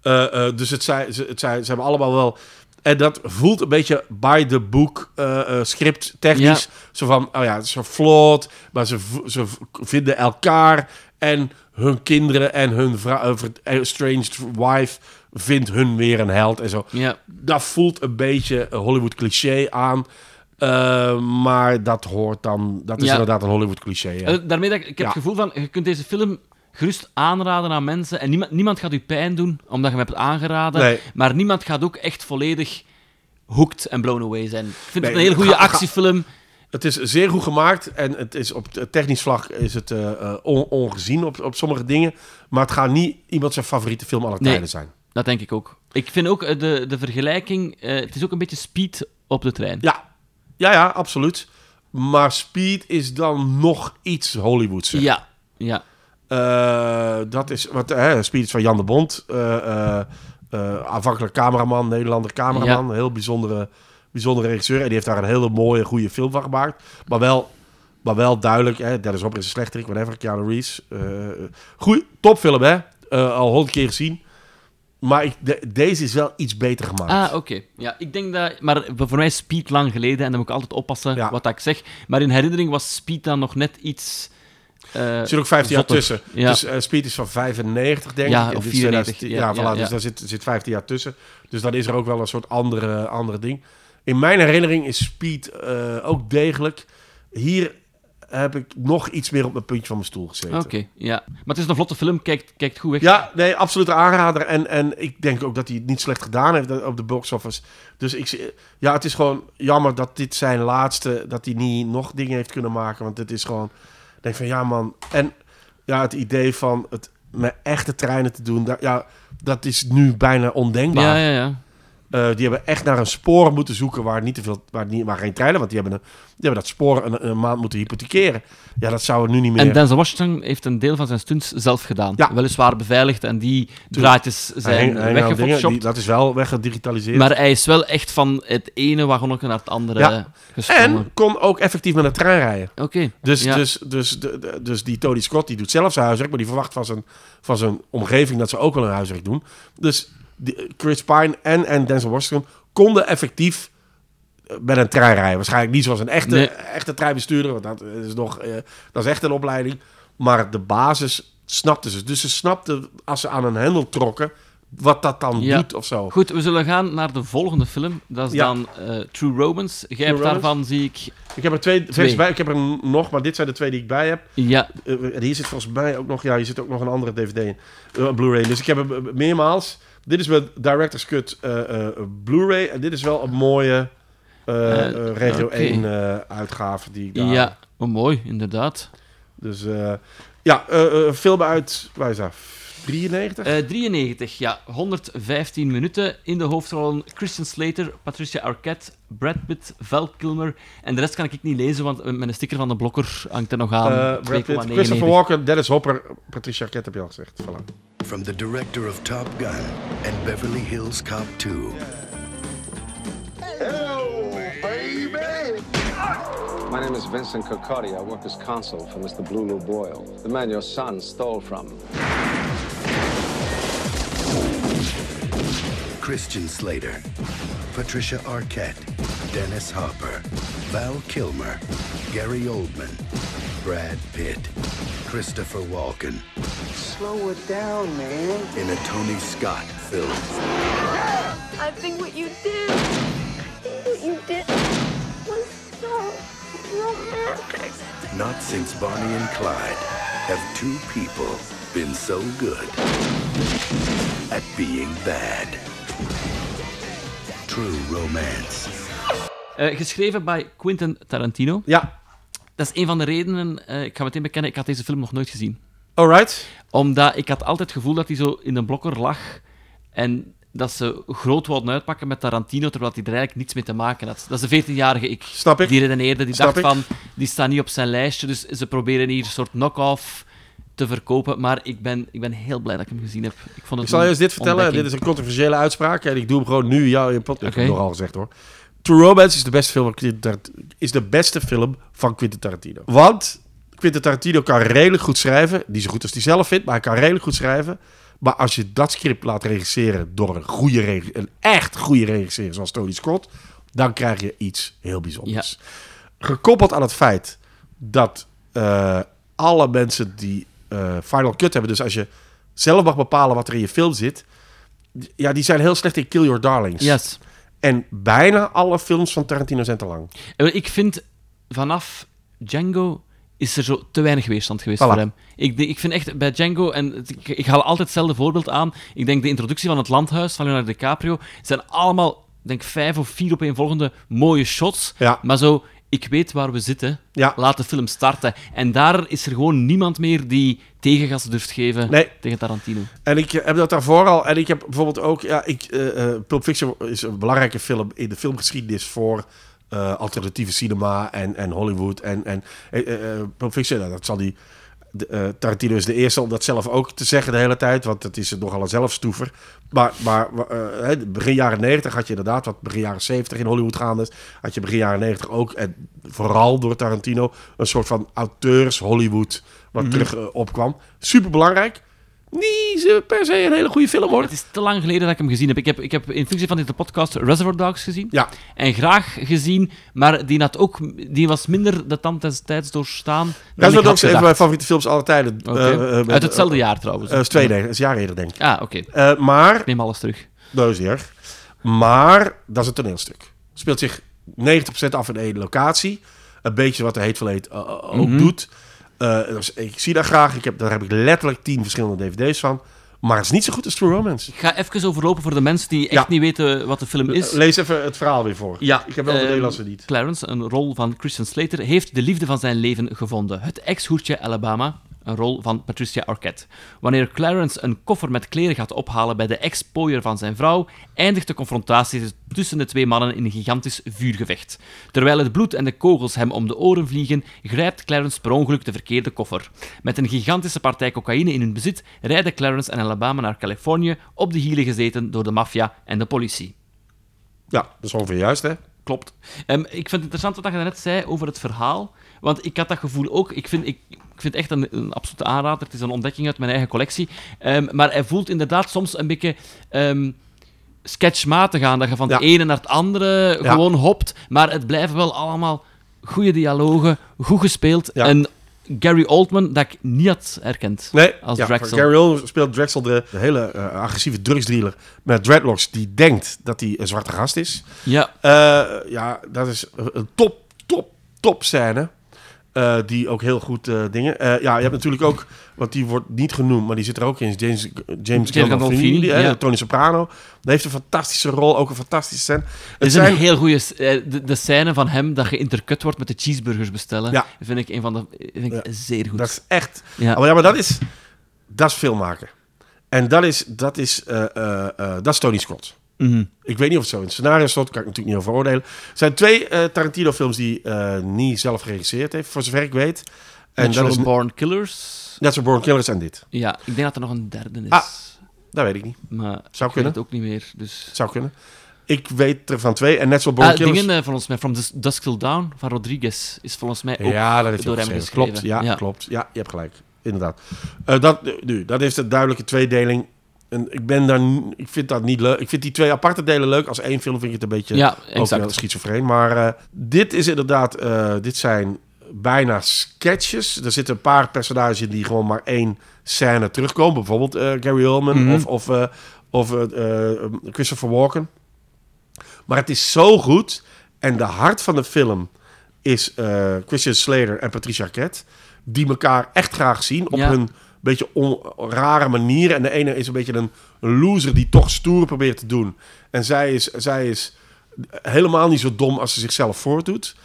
Eh, eh, dus het zijn, ze, het zijn, ze hebben allemaal wel... En dat voelt een beetje by the book eh, script technisch. Zo van, oh ja, het is zo flawed. Maar ze, ze vinden elkaar en hun kinderen en hun vrouw, estranged wife vindt hun weer een held en zo Ja. dat voelt een beetje Hollywood cliché aan. Eh, maar dat hoort dan... Dat is Ja. inderdaad een Hollywood cliché. ja. Eh, daarmee dat ik, ik heb Ja. het gevoel van, je kunt deze film gerust aanraden aan mensen. En niemand, niemand gaat u pijn doen, omdat je hem hebt aangeraden. Nee. Maar niemand gaat ook echt volledig hooked en blown away zijn. Ik vind Nee, het een hele goede ga- ga- actiefilm. Het is zeer goed gemaakt. En het is op technisch vlak is het eh, on- ongezien op, op sommige dingen. Maar het gaat niet iemand zijn favoriete film aller Nee. tijden zijn. Dat denk ik ook. Ik vind ook de, de vergelijking, het is ook een beetje speed op de trein. Ja. Ja, ja, absoluut. Maar Speed is dan nog iets Hollywoods. Ja, ja. Eh, dat is wat hè, Speed is van Jan de Bond. eh eh, eh, aanvankelijk cameraman, Nederlander cameraman. Heel bijzondere, bijzondere regisseur. En die heeft daar een hele mooie, goede film van gemaakt. Maar wel, maar wel duidelijk. Hè, Dennis Hopper is een slechterik, whatever. Keanu Reeves. goeie, topfilm, hè. Al honderd keer gezien. Maar ik, de- deze is wel iets beter gemaakt. Ah, oké. Ja, ik denk dat... Maar voor mij is Speed lang geleden en dan moet ik altijd oppassen Ja. wat dat ik zeg. Maar in herinnering was Speed dan nog net iets... eh, Er zit ook 15 jaar tussen. Ja. Dus eh, Speed is van 95, denk Ja, ik. Of dit is 94, 2010. ja, Ja, voilà, dus daar zit, zit 15 jaar tussen. Dus dan is er ook wel een soort andere, andere ding. In mijn herinnering is Speed eh, ook degelijk. hier heb ik nog iets meer op mijn puntje van mijn stoel gezeten. Oké, ja. Maar het is een vlotte film, kijkt, kijkt goed weg. Ja, nee, absoluut aanrader. En, en ik denk ook dat hij het niet slecht gedaan heeft op de box office. Dus ik, zie- ja, het is gewoon jammer dat dit zijn laatste, dat hij niet nog dingen heeft kunnen maken. Want het is gewoon, ik denk van ja man. En ja, het idee van het met echte treinen te doen, daar, ja, dat is nu bijna ondenkbaar. ja, ja. ja. Eh, die hebben echt naar een spoor moeten zoeken waar, niet te veel, waar, niet, waar geen treinen... Want die hebben, een, die hebben dat spoor een, een maand moeten hypothekeren. Ja, dat zou er nu niet meer... En Denzel Washington heeft een deel van zijn stunts zelf gedaan. Ja. Weliswaar beveiligd en die draadjes zijn weggefotoshopt. dat is wel weggedigitaliseerd. Maar hij is wel echt van het ene wagonnetje naar het andere Ja. gesprongen. en kon ook effectief met een trein rijden. Oké. Dus, ja. dus, dus, de- de- dus die Tony Scott die doet zelf zijn huiswerk, maar die verwacht van zijn, van zijn omgeving dat ze ook wel een huiswerk doen. Dus Chris Pine en, en Denzel Washington konden effectief eh, met een trein rijden. Waarschijnlijk niet zoals een echte, Nee. echte treinbestuurder, want dat is, nog, eh, dat is echt een opleiding. Maar de basis snapten ze. Dus ze snapten als ze aan een hendel trokken, wat dat dan Ja. doet of zo. Goed, we zullen gaan naar de volgende film. Dat is Ja. dan eh, True Romance. Jij hebt daarvan, zie ik... Ik heb er twee, Twee. bij. Ik heb er nog, maar dit zijn de twee die ik bij heb. Ja, Eh, en hier zit volgens mij ook nog, ja, hier zit ook nog een andere DVD in, eh, een Blu-ray. Dus ik heb hem eh, meermaals. Dit is mijn Director's Cut eh, eh, Blu-ray. En dit is wel een mooie eh, Regio oké. 1 eh, uitgave die ik daar ja. Oh, mooi, inderdaad. Dus ja, film uit, waar is dat? 93? Eh 93, ja. 115 minuten. In de hoofdrollen Christian Slater, Patricia Arquette, Brad Pitt, Val Kilmer. En de rest kan ik niet lezen, want met een sticker van de blokker hangt er nog aan. Eh, Brad Pitt, 2,99. Christopher Walken, Dennis Hopper, Patricia Arquette heb je al gezegd. Voilà. From the director of Top Gun and Beverly Hills Cop 2. My name is Vincent Cocotti. I work as consul for Mr. Blue Lou Boyle, the man your son stole from. Christian Slater, Patricia Arquette, Dennis Hopper, Val Kilmer, Gary Oldman, Brad Pitt, Christopher Walken. Slow it down, man. In a Tony Scott film. I think what you did, I think what you did was so romantic. Not since Bonnie and Clyde have two people been so good at being bad. True romance. Eh, geschreven bij Quentin Tarantino. Ja, Dat is een van de redenen, eh, ik ga meteen bekennen, ik had deze film nog nooit gezien. alright. Omdat ik had altijd het gevoel dat hij zo in een blokker lag en dat ze groot wilden uitpakken met Tarantino, terwijl hij er eigenlijk niets mee te maken had. Dat is de 14-jarige ik. Snap ik. Die redeneerde, die Snap dacht ik. van, die staat niet op zijn lijstje, dus ze proberen hier een soort knock-off te verkopen. Maar ik ben, ik ben heel blij dat ik hem gezien heb. Ik, vond het Ik zal je een eens dit vertellen. ontdekking. Dit is een controversiële uitspraak. En ik doe hem gewoon nu jou in podcast. Ik heb nog al gezegd hoor. True Romance is de beste film van Quentin Tarant- is de beste film van Quentin Tarantino. Want Quentin Tarantino kan redelijk goed schrijven. Niet zo goed als hij zelf vindt, maar hij kan redelijk goed schrijven. Maar als je dat script laat regisseren door een goede een echt goede regisseur zoals Tony Scott, dan krijg je iets heel bijzonders. Gekoppeld aan het feit dat eh, alle mensen die eh, Final Cut hebben, dus als je zelf mag bepalen wat er in je film zit, ja, die zijn heel slecht in Kill Your Darlings. Yes. En bijna alle films van Tarantino zijn te lang. Eh, Ik vind vanaf Django is er zo te weinig weerstand geweest Voilà. voor hem. Ik, ik vind echt bij Django, en ik, ik haal altijd hetzelfde voorbeeld aan. Ik denk de introductie van het landhuis van Leonardo DiCaprio zijn allemaal, denk vijf of vier opeenvolgende mooie shots. Ja. Maar zo, ik weet waar we zitten. Ja. Laat de film starten. En daar is er gewoon niemand meer die tegengas durft geven Nee. tegen Tarantino. En ik heb dat daarvoor al. En ik heb bijvoorbeeld ook. Ja, ik, eh, eh, Pulp Fiction is een belangrijke film in de filmgeschiedenis voor eh, alternatieve cinema en, en Hollywood. En, en nou, dat zal die. de, Tarantino is de eerste om dat zelf ook te zeggen de hele tijd, want het is nogal een zelfstoever. Maar, maar begin jaren 90 had je inderdaad, wat begin jaren 70 in Hollywood gaande is, had je begin jaren 90 ook, en vooral door Tarantino, een soort van auteurs-Hollywood wat terug eh, opkwam. Super belangrijk. Niet per se een hele goede film hoor. Het is te lang geleden dat ik hem gezien heb. Ik heb, ik heb in functie van deze podcast Reservoir Dogs gezien. Ja, En graag gezien, maar die, had ook, die was minder de tand des tijds doorstaan. dan dat is een van mijn favoriete films aller tijden. Eh, eh, Uit hetzelfde jaar trouwens. eh, is twee, nee, is een jaar eerder denk ik. ah, oké. Eh, maar Ik neem alles terug. Dat is erg. Maar dat is een toneelstuk. Speelt zich 90% af in één locatie. een beetje wat de Hateful Eight eh, eh, ook Mhm. doet. Eh, dus ik zie dat graag. Ik heb, daar heb ik letterlijk tien verschillende dvd's van. Maar het is niet zo goed als True Romance. Ik ga even overlopen voor de mensen die echt Ja. niet weten wat de film is. Lees even het verhaal weer voor. Ja, ik heb wel de ehm, Nederlandse niet. Clarence, een rol van Christian Slater, heeft de liefde van zijn leven gevonden. Het ex-hoertje Alabama, een rol van Patricia Arquette. Wanneer Clarence een koffer met kleren gaat ophalen bij de ex-pooier van zijn vrouw, eindigt de confrontatie tussen de twee mannen in een gigantisch vuurgevecht. Terwijl het bloed en de kogels hem om de oren vliegen, grijpt Clarence per ongeluk de verkeerde koffer. Met een gigantische partij cocaïne in hun bezit rijden Clarence en Alabama naar Californië, op de hielen gezeten door de maffia en de politie. Ja, dat is ongeveer juist, hè? Klopt. Ehm, ik vind het interessant wat je net zei over het verhaal. Want ik had dat gevoel ook. Ik vind, ik, ik vind het echt een, een absolute aanrader. Het is een ontdekking uit mijn eigen collectie. Ehm, maar hij voelt inderdaad soms een beetje ehm, sketchmatig aan. Dat je van Ja. het ene naar het andere Ja. gewoon hopt. Maar het blijven wel allemaal goede dialogen, goed gespeeld. Ja. En Gary Oldman, dat ik niet had herkend Nee, als ja, Drexel. Gary Oldman speelt Drexel, de, de hele eh, agressieve drugsdealer met dreadlocks, die denkt dat hij een zwarte gast is. Ja, Eh, ja, dat is een top, top, top scène. Eh, die ook heel goed eh, dingen. Eh, ja, je hebt natuurlijk ook, want die wordt niet genoemd, maar die zit er ook in. James, James Gandolfini, ja. Tony Soprano. Die heeft een fantastische rol, ook een fantastische scène. het is een zijn, heel goede... De, de scène van hem dat je intercut wordt met de cheeseburgers bestellen, Ja. vind ik een van de... Vind ik Ja. zeer goed. dat is echt. Ja. Oh, ja, maar dat is, dat is filmmaken. En dat is, dat is, dat is Tony Scott. Mhm. Ik weet niet of het zo in het scenario stond, kan ik natuurlijk niet over oordelen. Er zijn twee eh, Tarantino-films die eh niet zelf geregisseerd heeft, voor zover ik weet. En Natural dat is Born Killers. Natural Born Killers en dit. Ja, ik denk dat er nog een derde is. Ah, Dat weet ik niet. maar zou ik kunnen. weet het ook niet meer. Dus... Het zou kunnen. Ik weet er van twee. En Natural Born Ah, Killers... dingen volgens mij, From Dus- Dusk Till Dawn van Rodriguez is volgens mij ook ja, dat heeft door hem geschreven. Klopt, ja, Ja. klopt. Ja, je hebt gelijk. Inderdaad. Eh, dat, nu, dat heeft een duidelijke tweedeling. En ik ben daar... Ik vind dat niet leuk. Ik vind die twee aparte delen leuk. Als één film vind ik het een beetje... Ja, exact. schizofreen. Maar eh, dit is inderdaad... eh, dit zijn bijna sketches. Er zitten een paar personages in die gewoon maar één scène terugkomen. Bijvoorbeeld eh, Gary Oldman Mhm. of, of, of Christopher Walken. Maar het is zo goed. En de hart van de film is Christian Slater en Patricia Arquette. Die elkaar echt graag zien op Ja. hun beetje on- rare manier. En de ene is een beetje een, een loser die toch stoer probeert te doen. En zij is, zij is helemaal niet zo dom als ze zichzelf voordoet.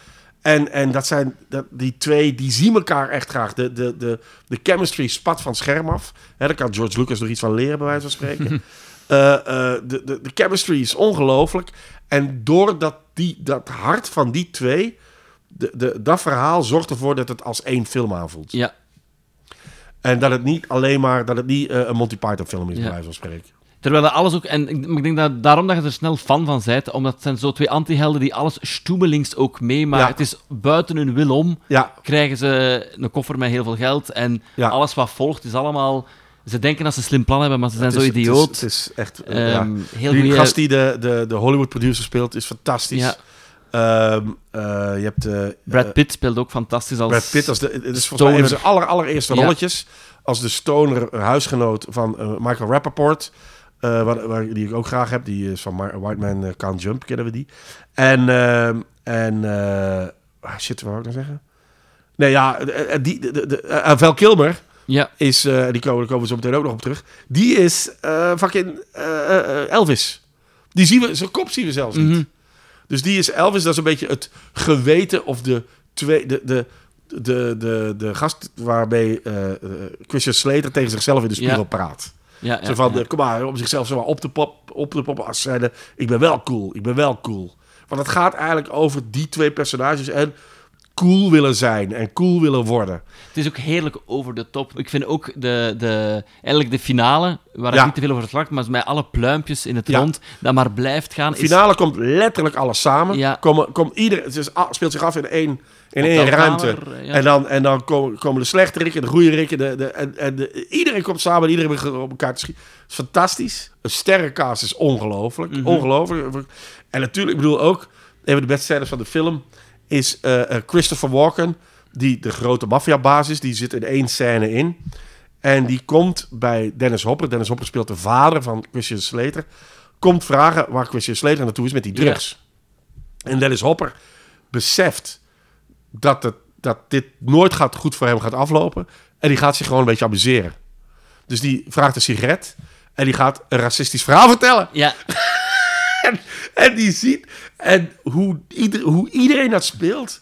En, en dat zijn dat, die twee, die zien elkaar echt graag. De, de, de, de chemistry spat van scherm af. Hè, daar kan George Lucas er iets van leren, bij wijze van spreken. Eh, eh, de, de, de chemistry is ongelooflijk. En doordat die, dat hart van die twee, de, de, dat verhaal zorgt ervoor dat het als één film aanvoelt. Ja, En dat het niet alleen maar, dat het niet eh, een Monty Python film is, bij wijze van spreken. terwijl dat alles ook... En ik, denk dat daarom dat je er snel fan van bent, omdat het zijn zo twee anti-helden die alles stoemelings ook mee, maar Ja. het is buiten hun wil om, Ja, krijgen ze een koffer met heel veel geld en Ja. alles wat volgt is allemaal... Ze denken dat ze een slim plan hebben, maar ze zijn zo is- het is- idioot. Het is, echt... eh. Ehm, heel die goeie- gast die de, de, de Hollywood producer speelt is fantastisch. Ehm, eh, je hebt... eh, Brad eh, Pitt speelt ook fantastisch als... Brad Pitt als de, het is volgens mij een zijn aller, allereerste Ja. rolletjes. Als de stoner huisgenoot van Michael Rappaport. waar, waar, die ik ook graag heb. Die is van White Man Can't Jump, kennen we die. En, ehm, en ah, shit, wat wou ik nou zeggen? Nee, ja, die, de, de, de- Val Kilmer Ja, is, die komen, daar komen we zo meteen ook nog op terug. Die is fucking Elvis. Die zien we, zijn kop zien we zelfs niet. Mhm. Dus die is Elvis, dat is een beetje het geweten of de twee, de, de, de, de, de gast waarbij eh eh, Christian Slater tegen zichzelf in de spiegel Ja. praat. ja, ja, zo van, ja. kom maar, om zichzelf zo maar op te pop, op te poppen als zijnde, ik ben wel cool, ik ben wel cool. Want het gaat eigenlijk over die twee personages en cool willen zijn en cool willen worden. Het is ook heerlijk over de top. Ik vind ook de, de, eigenlijk de finale, waar ik Ja. niet te veel over verslag, maar met alle pluimpjes in het Ja. rond, dat maar blijft gaan. De is- finale komt letterlijk alles samen. Ja. Komen, komt ieder, het is, speelt zich af in één, in één ruimte. ja. En dan, en dan komen, komen de slechte rikken, de goede rikken. De, de, en, en de, iedereen komt samen en iedereen begint op elkaar te schieten. Het is fantastisch. Een sterrencast is ongelooflijk. Mhm. Ongelooflijk. En natuurlijk, ik bedoel ook, een van de scènes van de film is eh, eh, Christopher Walken, die de grote maffiabaas is. Die zit in één scène in. En die komt bij Dennis Hopper. Dennis Hopper speelt de vader van Christian Slater. Komt vragen waar Christian Slater naartoe is met die drugs. En Dennis Hopper beseft dat, het, dat dit nooit gaat, goed voor hem gaat aflopen. En die gaat zich gewoon een beetje amuseren. Dus die vraagt een sigaret en die gaat een racistisch verhaal vertellen. Ja, En, en die ziet en hoe, ieder, hoe iedereen dat speelt.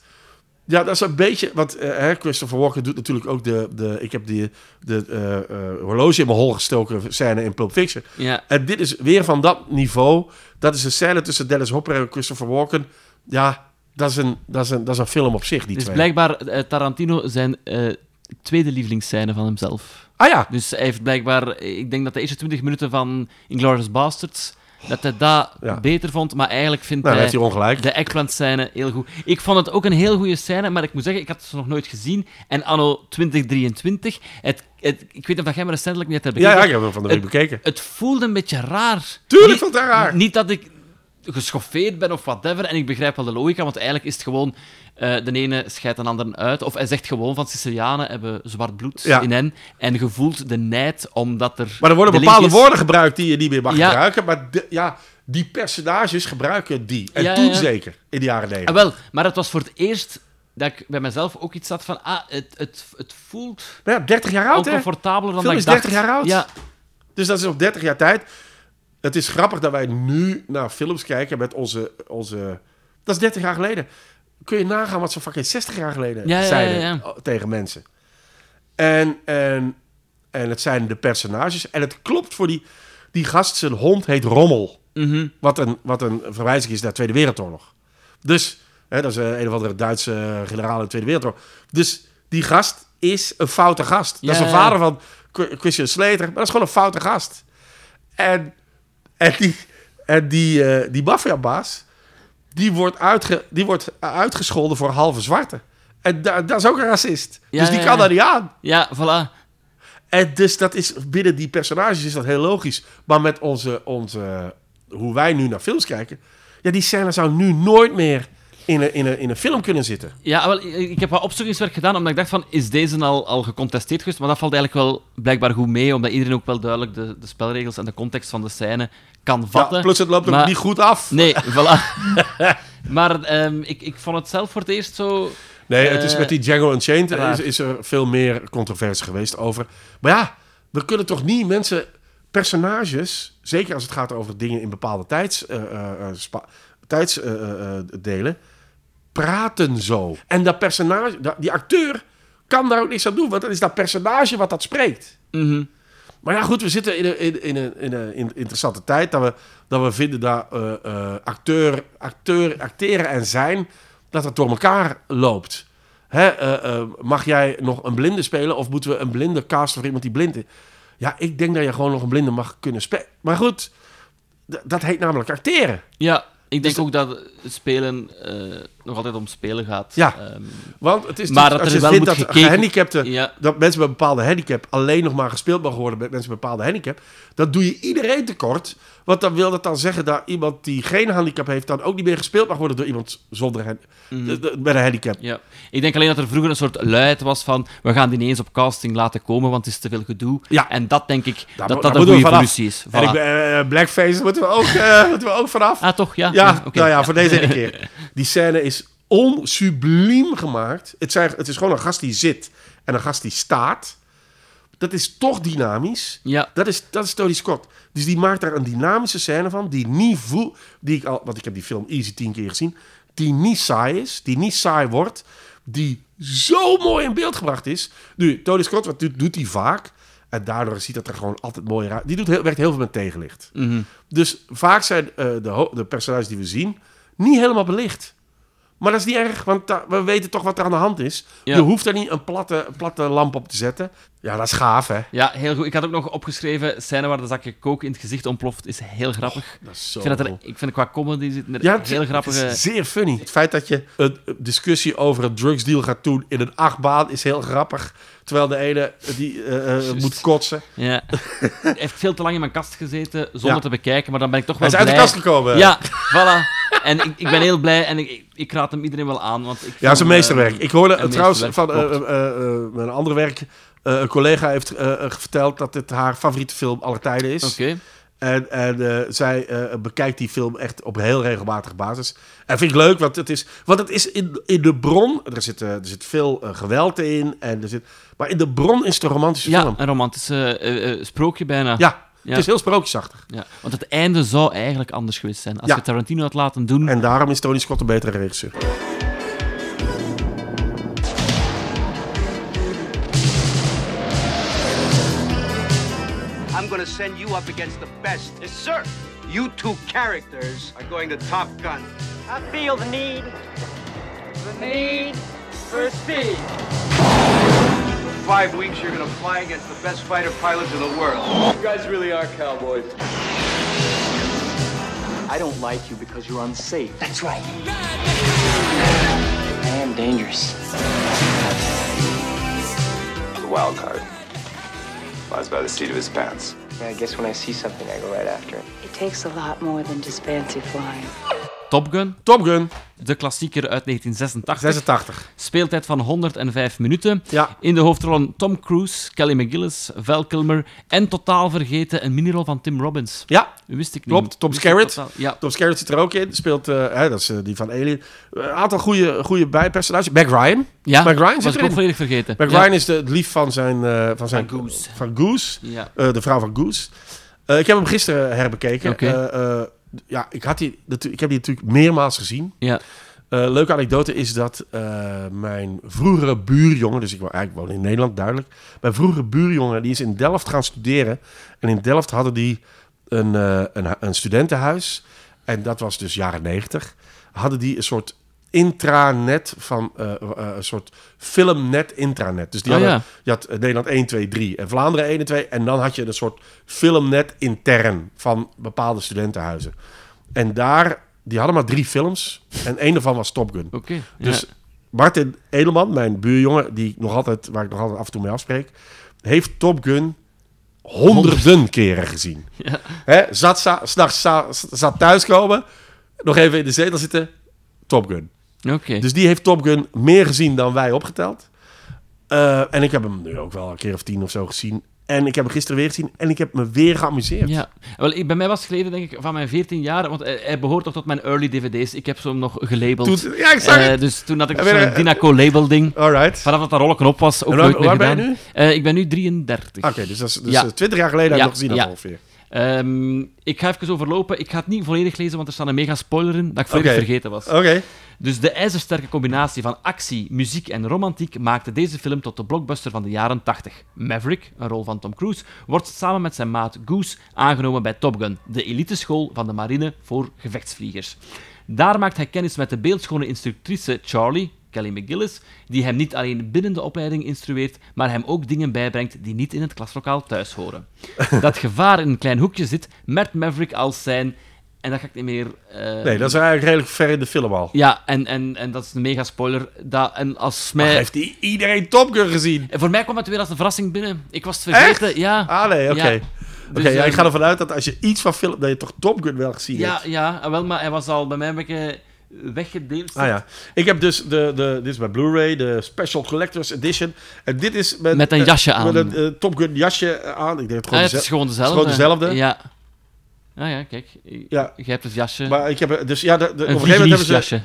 Ja, dat is een beetje. Want eh, Christopher Walken doet natuurlijk ook de. de ik heb die, de eh, eh, horloge in mijn hol gestoken scène in Pulp Fiction. ja. En dit is weer van dat niveau. Dat is een scène tussen Dennis Hopper en Christopher Walken. Ja, dat is een, dat is een, dat is een film op zich, die Dus twee. blijkbaar Tarantino zijn tweede lievelingsscène van hemzelf. Ah ja, Dus hij heeft blijkbaar, ik denk dat de eerste 20 minuten van Inglourious Basterds, dat hij dat Ja. beter vond, maar eigenlijk vindt nou, hij heeft hij ongelijk. de eggplant-scène heel goed. Ik vond het ook een heel goede scène, maar ik moet zeggen, ik had ze nog nooit gezien. En anno 2023, het, het, ik weet niet of jij me recentelijk niet hebt Ja, ja, bekeken. ik heb hem van de week Het- bekeken. Het voelde een beetje raar. Tuurlijk Niet- vond hij raar. Niet dat ik geschoffeerd ben of whatever, en ik begrijp wel de logica, want eigenlijk is het gewoon... eh, de ene scheidt de ander uit. Of hij zegt gewoon van Sicilianen hebben zwart bloed Ja. in hen. En je voelt de nijd omdat er... Maar er worden bepaalde woorden gebruikt die je niet meer mag Ja. gebruiken. Maar de- ja, die personages gebruiken die. En Ja, toen zeker, in de jaren Ah, negentig. wel, maar het was voor het eerst dat ik bij mezelf ook iets had van... Ah, het, het, het voelt Maar ja, 30 jaar oud, hè? oncomfortabeler dan Film dat is ik 30 dacht. jaar oud. Ja, Dus dat is nog 30 jaar tijd. Het is grappig dat wij nu naar films kijken met onze... onze dat is 30 jaar geleden. Kun je nagaan wat ze fucking 60 jaar geleden Ja, zeiden ja, ja. tegen mensen. En, en, en het zijn de personages. En het klopt voor die... Die gast, zijn hond heet Rommel. mhm. Wat een, wat een verwijzing is naar de Tweede Wereldoorlog. Dus, hè, dat is eh, een of andere Duitse eh, generaal in de Tweede Wereldoorlog. Dus die gast is een foute gast. dat is de ja. vader van Christian Slater, maar dat is gewoon een foute gast. En, en die, en die, eh, die maffiabaas, die wordt, uitge, die wordt uitgescholden voor halve zwarte. En da- dat is ook een racist. Ja, dus die ja, kan ja. daar niet aan. ja, voilà. En dus dat is binnen die personages is dat heel logisch. Maar met onze, onze hoe wij nu naar films kijken, ja, die scène zou nu nooit meer in een, in een, in een film kunnen zitten. Ja, wel, ik heb wat opzoekingswerk gedaan, omdat ik dacht van, is deze al, al gecontesteerd geweest? Maar dat valt eigenlijk wel blijkbaar goed mee, omdat iedereen ook wel duidelijk de, de spelregels en de context van de scène kan vatten. Ja, plus het loopt ook Maar- niet goed af. Nee, voilà. maar ehm, ik, ik vond het zelf voor het eerst zo... Nee, het is Eh, met die Django Unchained is, is er veel meer controverse geweest over. Maar ja, we kunnen toch niet mensen, personages, zeker als het gaat over dingen in bepaalde tijds, eh, eh, tijdsdelen, praten zo. En dat personage, dat- die acteur kan daar ook niks aan doen, want dat is dat personage wat dat spreekt. mhm. Maar ja, goed, we zitten in een, in, in een, in een in- interessante tijd dat we, dat we vinden dat eh, eh, acteur, acteur, acteren en zijn, dat het door elkaar loopt. Hè, eh, eh, mag jij nog een blinde spelen of moeten we een blinde casten voor iemand die blind is? Ja, ik denk dat je gewoon nog een blinde mag kunnen spelen. Maar goed, dat heet namelijk acteren. Ja, ik denk Dus- ook dat spelen eh, nog altijd om spelen gaat. Ja. Ehm, Want het is Maar dat als er je wel vindt dat gehandicapten, Ja. dat mensen met een bepaalde handicap alleen nog maar gespeeld mag worden met mensen met een bepaalde handicap, dan doe je iedereen tekort. Want dan wil dat dan zeggen dat iemand die geen handicap heeft, dan ook niet meer gespeeld mag worden door iemand zonder Mhm. met een handicap. Ja, ik denk alleen dat er vroeger een soort luid was van we gaan die niet eens op casting laten komen, want het is te veel gedoe. Ja. En dat denk ik dat dat daar een goede evolutie is. En ik ben, eh, blackface moeten we ook, eh, moeten we ook vanaf. Ah, toch? Ja? Ja, oké. nou ja, voor deze ene keer. Die scène is onsubliem gemaakt. Het, zijn, het is gewoon een gast die zit en een gast die staat. Dat is toch dynamisch. Ja. Dat is, dat is Tony Scott. Dus die maakt daar een dynamische scène van, die niet voel, die ik al, want ik heb die film easy tien keer gezien, die niet saai is, die niet saai wordt, die zo mooi in beeld gebracht is. Nu, Tony Scott, wat doet, doet hij vaak? En daardoor ziet dat er gewoon altijd mooier uit. Die doet heel, werkt heel veel met tegenlicht. Mhm. Dus vaak zijn eh, de, de personages die we zien niet helemaal belicht. Maar dat is niet erg, want we weten toch wat er aan de hand is. Ja. Je hoeft er niet een platte, platte lamp op te zetten. Ja, dat is gaaf, hè? Ja, heel goed. Ik had ook nog opgeschreven, scène waar de zakje kook in het gezicht ontploft, is heel grappig. Dat is zo ik, vind dat er, cool. ik vind qua comedy er Ja, het, heel grappige... het is zeer funny. Het feit dat je een discussie over een drugsdeal gaat doen in een achtbaan is heel grappig. Terwijl de ene die eh, eh, moet kotsen. Ja. Hij heeft veel te lang in mijn kast gezeten zonder Ja. te bekijken, maar dan ben ik toch Hij wel is uit de kast gekomen. Ja, voilà. En ik, ik ben heel blij en ik, ik, raad hem iedereen wel aan. Want ik Ja, het is een vond, meesterwerk. eh, Ik hoorde trouwens van eh, eh, mijn andere werk. een collega heeft verteld dat het haar favoriete film aller tijden is. Oké. En, en zij bekijkt die film echt op heel regelmatige basis. En vind ik leuk, want het is, want het is in, in de bron... Er zit, er zit veel geweld in. En er zit, maar in de bron is het een romantische Ja, film. een romantische sprookje bijna. Ja, Ja. het is heel sprookjesachtig. Ja, Want het einde zou eigenlijk anders geweest zijn. Als Ja. je Tarantino had laten doen... En daarom is Tony Scott een betere regisseur. I'm gonna send you up against the best. Yes, sir. You two characters are going to Top Gun. I feel the need. The need for speed. For five weeks, you're gonna fly against the best fighter pilots in the world. You guys really are cowboys. I don't like you because you're unsafe. That's right. I am dangerous. The wild card flies by the seat of his pants. Yeah, I guess when I see something, I go right after it. It takes a lot more than just fancy flying. Top Gun, Top Gun, de klassieker uit 1986. 86. Speeltijd van 105 minuten. Ja. In de hoofdrollen Tom Cruise, Kelly McGillis, Val Kilmer en totaal vergeten een minirol van Tim Robbins. Ja, Wist ik niet. klopt. Tom Skerritt. Ja. Tom Skerritt zit er ook in. Speelt, eh, hè, dat is eh, die van Alien. Een aantal goede, goede bijpersonages. Mac Ryan. Ja, Mac Ryan zit ik ook volledig vergeten. Mac Ja. Ryan is de, het lief van zijn... eh, van, zijn Van Goose. Van Goose. Ja. Eh, de vrouw van Goose. Eh, ik heb hem gisteren herbekeken. Ja, ik, had die, ik heb die natuurlijk meermaals gezien. Ja. Eh, leuke anekdote is dat eh, mijn vroegere buurjongen, dus ik woon, eigenlijk woon in Nederland, duidelijk. Mijn vroegere buurjongen, die is in Delft gaan studeren. En in Delft hadden die een, eh, een, een studentenhuis. En dat was dus jaren negentig. Hadden die een soort intranet van eh, eh, een soort filmnet intranet. Dus die Oh, hadden, ja. je had eh, Nederland 1, 2, 3 en Vlaanderen 1 en 2. En dan had je een soort filmnet intern van bepaalde studentenhuizen. En daar, die hadden maar drie films. En één daarvan was Top Gun. Oké. Dus ja. Martin Edelman, mijn buurjongen, die ik nog altijd, waar ik nog altijd af en toe mee afspreek, heeft Top Gun honderden keren gezien. Ja. Hè, zat, s'nachts sa- zat thuiskomen, nog even in de zetel zitten, Top Gun. Dus die heeft Top Gun meer gezien dan wij opgeteld. Eh, en ik heb hem nu ook wel een keer of tien of zo gezien. En ik heb hem gisteren weer gezien en ik heb me weer geamuseerd. Ja, wel, ik, bij mij was het geleden, denk ik, van mijn 14 jaar, want hij, behoort toch tot mijn early dvd's. Ik heb ze hem nog gelabeld. Toen- ja, ik zag Eh, het. Dus toen had ik Ja, zo'n weer, eh, Dinaco label ding. Alright. Vanaf dat daar rollen op was, ook En waar- nooit meer waar ben je nu? Eh, ik ben nu 33. Oké, dus dat is dus Ja. eh, 20 jaar geleden heb Ja, ik nog gezien ongeveer. Ehm, ik ga even overlopen. Ik ga het niet volledig lezen, want er staat een mega spoiler in dat ik volledig vergeten was. Oké. Dus de ijzersterke combinatie van actie, muziek en romantiek maakte deze film tot de blockbuster van de jaren 80. Maverick, een rol van Tom Cruise, wordt samen met zijn maat Goose aangenomen bij Top Gun, de eliteschool van de marine voor gevechtsvliegers. Daar maakt hij kennis met de beeldschone instructrice Charlie, Kelly McGillis, die hem niet alleen binnen de opleiding instrueert, maar hem ook dingen bijbrengt die niet in het klaslokaal thuis horen. Dat gevaar in een klein hoekje zit, merkt Maverick als zijn... En dat ga ik niet meer... eh, Nee, dat is eigenlijk redelijk ver in de film al. ja, en, en, en dat is een mega spoiler. Dat, en als mij... Maar heeft iedereen Top Gun gezien? En voor mij kwam het weer als een verrassing binnen. Ik was het vergeten, ja. Ah, nee, oké. Ja. Oké, Dus, ja, ik ehm, ga ervan uit dat als je iets van film... dat je toch Top Gun wel gezien Ja, hebt. ja, ah, wel, maar hij was al bij mij een beetje weggedeeld. Ah ja. Ik heb dus de, de... Dit is bij Blu-ray, de Special Collector's Edition. En dit is met... Met een eh, jasje aan. Met een eh, Top Gun jasje aan. Ik denk het Ah, gewoon het is dezelfde. gewoon dezelfde. Het is gewoon dezelfde. Ja. Ah ja, kijk. Ja. Je hebt het jasje. Maar ik heb er- dus ja, de, de, op een een gegeven moment hebben ze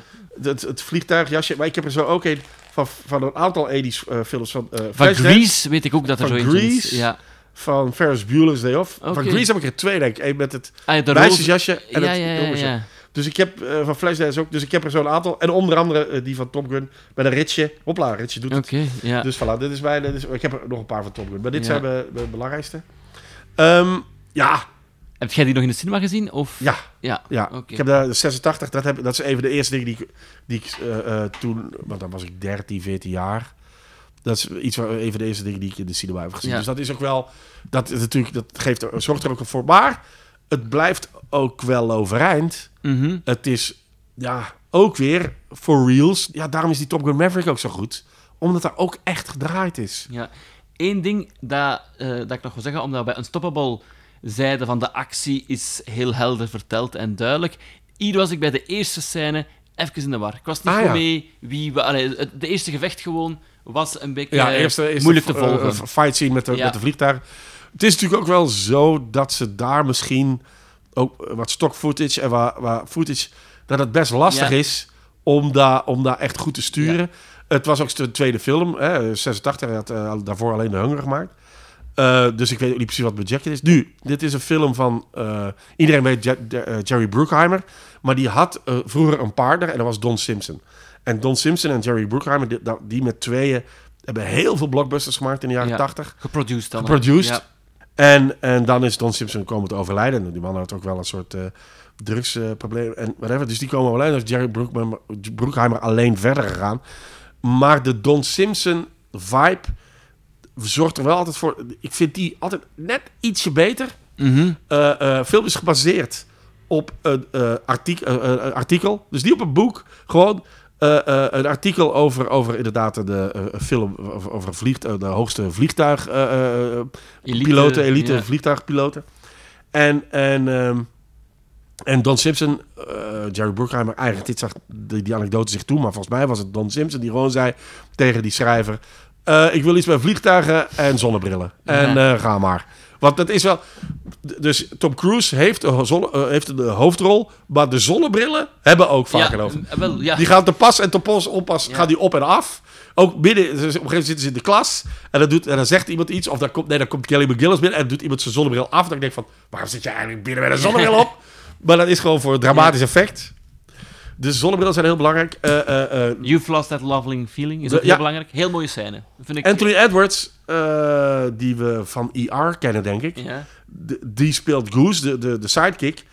het, het vliegtuigjasje. Maar ik heb er zo ook een van, van een aantal 80s eh, films van. eh Van Grease weet ik ook dat er zo eentje is. Grease. Ja. Van Ferris Bueller's Day Off. Van. Grease heb ik er twee, denk ik. Eén met het Ah, meisjesjasje en ja, het ja, ja, jongensjasje. ja. Dus ik heb eh, van Flashdance ook. Dus ik heb er zo'n aantal. En onder andere eh, die van Top Gun. Met een ritje. Hopla, ritje doet Oké, het. ja. Dus voilà, dit is mijn... Dit is, ik heb er nog een paar van Top Gun. Maar dit Ja. zijn mijn, mijn belangrijkste. Ehm, ja, Heb jij die nog in de cinema gezien? Of? ja. Ja, Ja, ik heb daar de 86, dat, heb, dat is een van de eerste dingen die ik, die ik eh, toen, want dan was ik 13, 14 jaar. Dat is iets waar, een van de eerste dingen die ik in de cinema heb gezien. Ja. Dus dat is ook wel, dat natuurlijk, dat geeft zorgt er ook voor. Maar het blijft ook wel overeind. Mhm. Het is, ja, ook weer for reals. Ja, daarom is die Top Gun Maverick ook zo goed. Omdat daar ook echt gedraaid is. Ja. Eén ding dat, eh, dat ik nog wil zeggen, omdat we bij Unstoppable zeiden van de actie is heel helder verteld en duidelijk. Hier was ik bij de eerste scène even in de war. Ik was niet Ah, ja. mee wie... we- allee, het- de eerste gevecht gewoon was een beetje Ja, eerste, eerste moeilijk te volgen. eh, fight scene met de, Ja. met de vliegtuig. Het is natuurlijk ook wel zo dat ze daar misschien ook wat stock footage en waar, waar footage dat het best lastig Ja. is om daar, om daar echt goed te sturen. Het was ook zijn tweede film, hè, 86. Hij had eh, daarvoor alleen de Hunger gemaakt. Eh, dus ik weet ook niet precies wat het budget is. Nu, dit is een film van... eh, iedereen weet Je- Je- eh, Jerry Bruckheimer. Maar die had eh, vroeger een partner en dat was Don Simpson. En Don Simpson en Jerry Bruckheimer, die, met tweeën... hebben heel veel blockbusters gemaakt in de jaren Ja. 80. Geproduced dan. Geproduced. En, en dan is Don Simpson komen te overlijden. En Die man had ook wel een soort eh drugsprobleem en whatever. Dus die komen overlijden. Dus Jerry Bruckheimer, Bruckheimer alleen verder gegaan. Maar de Don Simpson vibe zorgt er wel altijd voor... Ik vind die altijd net ietsje beter. Mhm. Eh, eh, film is gebaseerd op een artik- een artikel. Dus niet op een boek. Gewoon eh, eh, een artikel over, over inderdaad de eh, film... over, over vliegt, de hoogste vliegtuig... eh, Elite, elite ja. vliegtuigpiloten. En, en, ehm, en Don Simpson, Jerry Bruckheimer, eigenlijk dit zag die, die anekdote zich toe, maar volgens mij was het Don Simpson die gewoon zei tegen die schrijver: Ik wil iets bij vliegtuigen en zonnebrillen. En Ja. eh, ga maar. Want dat is wel. Dus Tom Cruise heeft zonne, eh, heeft de hoofdrol, maar de zonnebrillen hebben ook vaak Ja, een hoofd. eh, wel, ja. Die gaan te pas en te pas oppas, Ja. gaan die op en af. Ook midden, dus op een gegeven moment zitten ze in de klas en dan, doet, en dan zegt iemand iets, of dan komt, nee, dan komt Kelly McGillis binnen en dan doet iemand zijn zonnebril af. Dan denk ik van, waarom zit je eigenlijk binnen met een zonnebril op? Maar dat is gewoon voor een dramatisch effect. Dus zonnebrillen zijn heel belangrijk. Eh, eh, eh, You've lost that lovely feeling. Is De- ook heel ja. belangrijk. Heel mooie scène. Vind ik. Anthony Edwards, die we van ER kennen, denk ik. Ja. Die speelt Goose, de, de, de sidekick.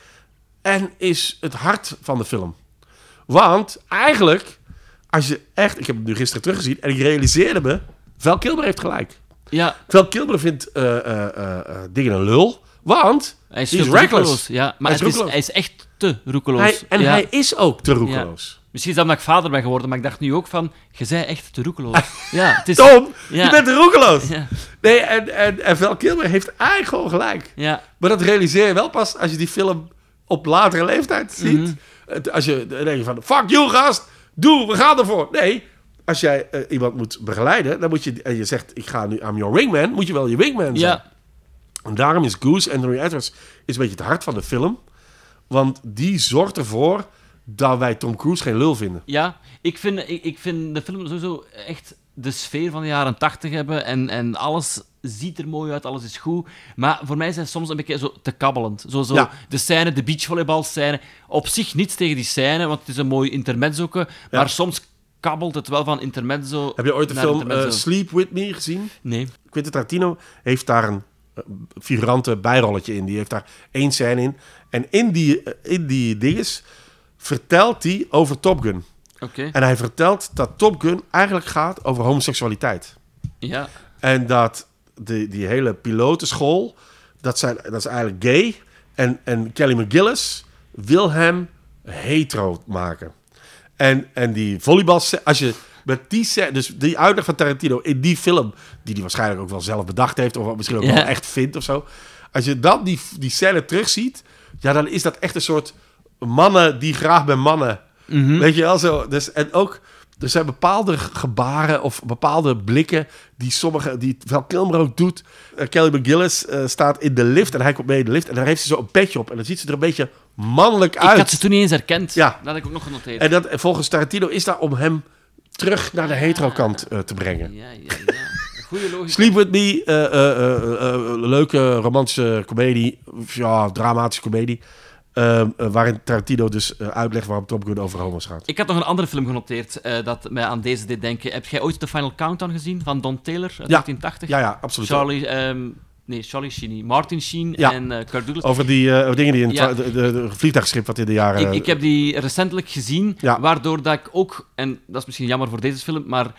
En is het hart van de film. Want eigenlijk, als je echt... Ik heb hem nu gisteren teruggezien en ik realiseerde me... Val Kilmer heeft gelijk. Ja, Val Kilmer vindt dingen een lul. Want hij is, hij reckless. Ja, maar Hij is het hij is echt te roekeloos. Hij, en ja. hij is ook te roekeloos. Misschien is dat omdat ik vader ben geworden, maar ik dacht nu ook van, je zei echt te roekeloos. ja, het is... Tom, je bent te roekeloos. Nee, en, en, en Val Kilmer heeft eigenlijk gewoon gelijk. ja. Maar dat realiseer je wel pas als je die film op latere leeftijd ziet. Mhm. Als je dan denk je van, fuck you gast, doe, we gaan ervoor. Nee, als jij eh, iemand moet begeleiden, dan moet je, en je zegt, ik ga nu, I'm your wingman, moet je wel je wingman zijn. ja. En daarom is Goose, Anthony Edwards, is een beetje het hart van de film. Want die zorgt ervoor dat wij Tom Cruise geen lul vinden. Ja, ik vind, ik, ik vind de film sowieso echt de sfeer van de jaren tachtig hebben en, en alles ziet er mooi uit, alles is goed. Maar voor mij zijn ze soms een beetje zo te kabbelend. Zo, zo Ja. de scène, de beachvolleybalscène. Op zich niets tegen die scène, want het is een mooi intermezzo. Maar soms kabbelt het wel van intermezzo Heb je ooit de film eh, Sleep With Me gezien? Nee. Quentin Tarantino heeft daar een eh, figurante bijrolletje in. Die heeft daar één scène in. En in die, in die dinges vertelt hij over Top Gun. En hij vertelt dat Top Gun eigenlijk gaat over homoseksualiteit. Ja. En dat de, die hele pilotenschool, dat, zijn, dat is eigenlijk gay. En, en Kelly McGillis wil hem hetero maken. En, en die volleybal, als je met die dus die uitleg van Tarantino in die film, die hij waarschijnlijk ook wel zelf bedacht heeft, of misschien ook Ja. wel echt vindt of zo. Als je dan die, die scène terugziet, ja, dan is dat echt een soort mannen die graag bij mannen. Mhm. Weet je wel zo. Dus, en ook, er zijn bepaalde gebaren of bepaalde blikken die sommige, die Val Kilmer ook doet. Eh, Kelly McGillis eh, staat in de lift en hij komt mee in de lift en daar heeft ze zo een petje op en dan ziet ze er een beetje mannelijk Ik uit. had ze toen niet eens herkend. Ja. Dat had ik ook nog genoteerd. En dat, en volgens Tarantino is daar om hem terug naar de hetero-kant eh, te brengen. Ja, ja, ja. Goeie logica. Sleep With Me, eh, eh, eh, leuke romantische komedie, of ja, dramatische komedie. eh, eh, waarin Tarantino dus uitlegt waarom Top Gun over homo's gaat. Ik had nog een andere film genoteerd eh, dat mij aan deze deed denken. Heb jij ooit de Final Countdown gezien van Don Taylor uit Ja. 1980? Ja, ja, absoluut. Charlie, ehm, nee, Charlie Sheen. Martin Sheen Ja. en eh Kurt Douglas. Over die eh, over dingen die in het Ja. de, de, de vliegtuigschip wat in de jaren... Ik, ik heb die recentelijk gezien, Ja. waardoor dat ik ook, en dat is misschien jammer voor deze film, maar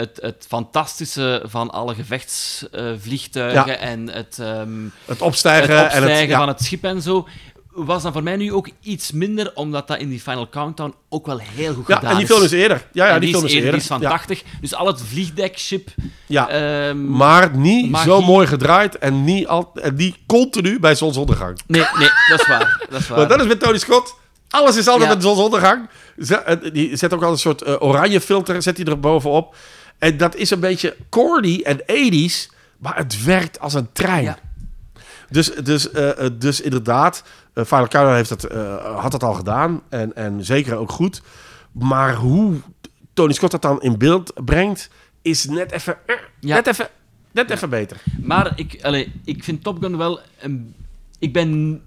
het, het fantastische van alle gevechtsvliegtuigen Ja. en het, ehm, het opstijgen, het opstijgen en het... ja. van het schip en zo, was dan voor mij nu ook iets minder, omdat dat in die Final Countdown ook wel heel goed Ja, gedaan en die film is eerder. Ja, ja die, film is eerder. Die is van ja. 80. Dus al het vliegdekschip. Ja. ehm, Maar niet magie. zo mooi gedraaid en niet, al, en niet continu bij zonsondergang. Nee, nee, dat is waar. Dat is waar. Want dat is met Tony Scott. Alles is altijd Ja. met zonsondergang. Zet- eh, Die zet ook al een soort eh, oranje filter zet hij er bovenop. En dat is een beetje corny en 80s, maar het werkt als een trein. Ja. Dus, dus, eh, eh, dus inderdaad, uh, Final Countdown heeft dat, had dat al gedaan. En, en zeker ook goed. Maar hoe Tony Scott dat dan in beeld brengt, is net even, Ja. net even, net even beter. Maar ik, allee, ik vind Top Gun wel... Een, ik ben...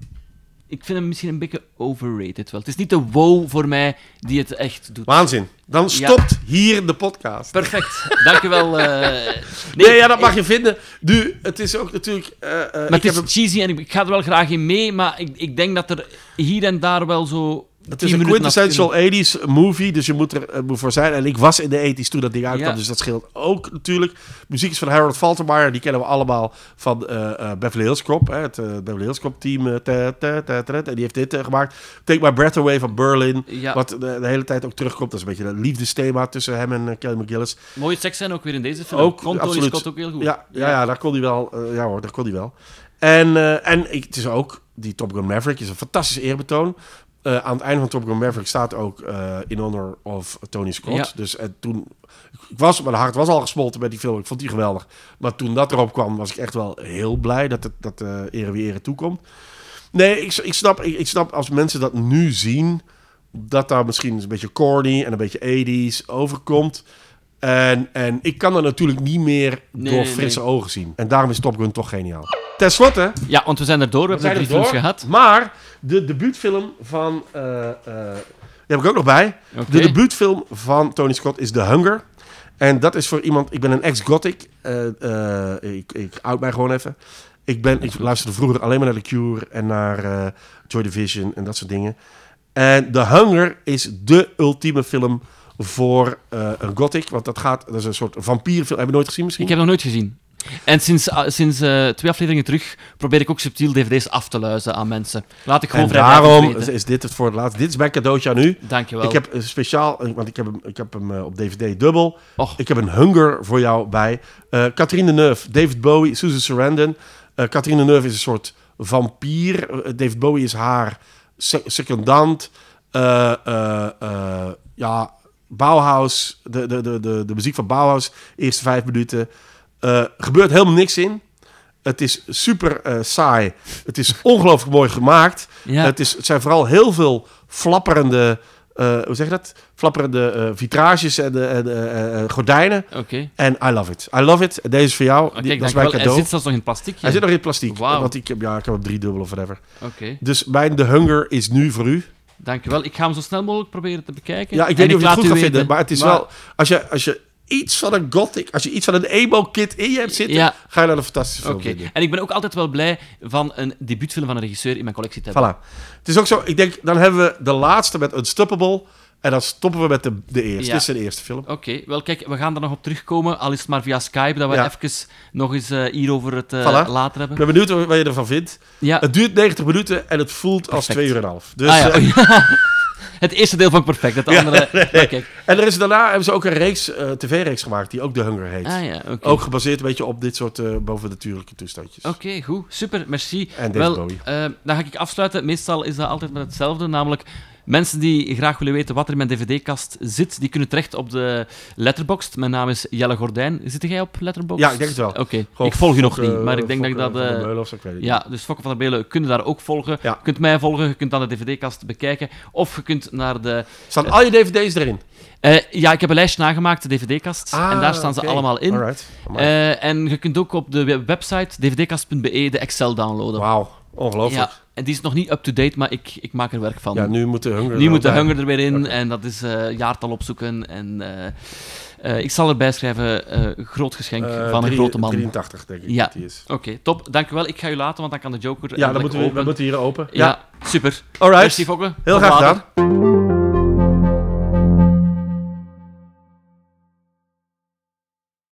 Ik vind hem misschien een beetje overrated wel. Het is niet de wow voor mij die het echt doet. Waanzin. Dan stopt hier de podcast. Perfect. Dankjewel. eh Nee, ja, dat mag je vinden. Nu, het is ook natuurlijk... Maar ik het is cheesy en ik, ik ga er wel graag in mee, maar ik, ik denk dat er hier en daar wel zo. Het 10 is een quintessential kunnen. 80s movie, dus je moet er eh, moet voor zijn. En ik was in de 80s toen dat ding uitkwam, Ja. dus dat scheelt ook natuurlijk. Muziek is van Harold Faltermeyer, die kennen we allemaal van eh, eh, Beverly Hills Cop, hè, het eh, Beverly Hills Cop team. ta, ta, ta, ta, ta, en die heeft dit gemaakt. Take My Breath Away van Berlin, Ja. wat de, de hele tijd ook terugkomt. Dat is een beetje een liefdesthema tussen hem en Kelly McGillis. Mooie seks zijn ook weer in deze film. Ook, Tony absoluut. Scott ook heel goed. Ja, ja, ja daar kon hij wel. ja hoor, daar kon hij wel. En, en ik, het is ook, die Top Gun Maverick is een fantastisch eerbetoon. Eh, aan het einde van Top Gun Maverick staat ook eh, In Honor of Tony Scott. Ja. Dus eh, toen, ik was, mijn hart was al gesmolten met die film. Ik vond die geweldig. Maar toen dat erop kwam, was ik echt wel heel blij dat, het, dat ere wie ere toekomt. Nee, ik, ik, snap, ik, ik snap als mensen dat nu zien, dat daar misschien een beetje corny en een beetje 80s overkomt. En, en ik kan dat natuurlijk niet meer Nee, door frisse nee. ogen zien. En daarom is Top Gun toch geniaal. Ten slotte, Ja, want we zijn er door. We, we hebben drie films gehad. maar de debuutfilm van... eh, eh, die heb ik ook nog bij. De debuutfilm van Tony Scott is The Hunger. En dat is voor iemand... Ik ben een ex-gothic. Eh, ik, ik oud mij gewoon even. Ik, ben, ik luisterde vroeger alleen maar naar The Cure en naar Joy Division en dat soort dingen. En The Hunger is de ultieme film voor eh, een gothic. Want dat gaat... Dat is een soort vampierfilm. Heb je nooit gezien misschien? Ik heb nog nooit gezien. En sinds, ah, sinds eh, twee afleveringen terug probeer ik ook subtiel dvd's af te luizen aan mensen. Laat ik gewoon En vrijblijvend daarom is dit het voor het laatst. Dit is mijn cadeautje aan u. Dankjewel. Ik heb een speciaal, want ik heb hem, ik heb hem eh, op DVD dubbel. Och. Ik heb een Hunger voor jou bij. Eh Catherine Deneuve, David Bowie, Susan Sarandon. Eh Catherine Deneuve is een soort vampier. Eh, David Bowie is haar se- secondant. Eh, eh, eh, ja, Bauhaus, de, de, de, de, de muziek van Bauhaus, eerste vijf minuten. Eh gebeurt helemaal niks in. Het is super eh, saai. Het is ongelooflijk mooi gemaakt. Ja. Het, is, het zijn vooral heel veel flapperende, eh, hoe zeg je dat? Flapperende vitrages en, en, gordijnen. Oké. En I love it. I love it. Deze is voor jou. Die- dat is mijn Hij cadeau. zit zelfs nog in plastic. Hij zit nog in plastic. Wauw. Want ik heb, ja, ik heb hem drie dubbel of whatever. Oké, Dus mijn The Hunger is nu voor u. dankjewel. Ik ga hem zo snel mogelijk proberen te bekijken. Ja, ik weet niet of je het goed gaat weten. vinden. Maar het is Maar- wel... Als je, als je iets van een gothic... Als je iets van een emo-kit in je hebt zitten... Ja. ga je naar een fantastische film Oké. vinden. En ik ben ook altijd wel blij van een debuutfilm van een regisseur in mijn collectie te hebben. Voilà. Het is ook zo... Ik denk, dan hebben we de laatste met Unstoppable... En dan stoppen we met de, de eerste. Ja. Dit is de eerste film. Oké, wel kijk, we gaan er nog op terugkomen, al is het maar via Skype, dat we Ja. even nog eens eh, hier over het eh, Voilà. later hebben. Ik ben benieuwd wat je ervan vindt. Ja. Het duurt 90 minuten en het voelt als Perfect. twee uur en een half. Dus, Ah, eh, het eerste deel vond ik perfect, het andere... nee. Maar kijk. En er is, daarna hebben ze ook een reeks, eh, tv-reeks gemaakt die ook The Hunger heet. Ah. Ook gebaseerd een beetje op dit soort eh bovennatuurlijke toestandjes. Oké, goed. Super, merci. En David Wel, eh, dan ga ik afsluiten. Meestal is dat altijd met hetzelfde, namelijk... Mensen die graag willen weten wat er in mijn dvd-kast zit, die kunnen terecht op de Letterboxd. Mijn naam is Jelle Gordijn. Zit jij op Letterboxd? Ja, ik denk het wel. Oké, ik volg je nog niet, maar ik denk dat ik dat... van eh, Meulen of zo, ik ja, dus Fokke van der Belen kun je daar ook volgen. Ja. Je kunt mij volgen, je kunt dan de dvd-kast bekijken. Of je kunt naar de... Staan al je dvd's erin? Eh, ja, ik heb een lijstje nagemaakt, de dvd-kast. Ah, en daar staan ze allemaal in. Eh, en je kunt ook op de web- website dvdkast.be de Excel downloaden. Wauw, ongelooflijk. Ja, en die is nog niet up-to-date, maar ik, ik maak er werk van. Ja, nu moet de Hunger Nu er moet de bij. hunger er weer in en dat is eh, jaartal opzoeken. En eh, eh, ik zal erbij schrijven, groot geschenk van een grote man. 83 denk ik Ja, dat die is. oké, top. Dankjewel. Ik ga u laten, want dan kan de Joker Ja, dan moeten we, moeten hier open. Ja, super. Alright. Merci, Fokke. Heel Tot graag gedaan.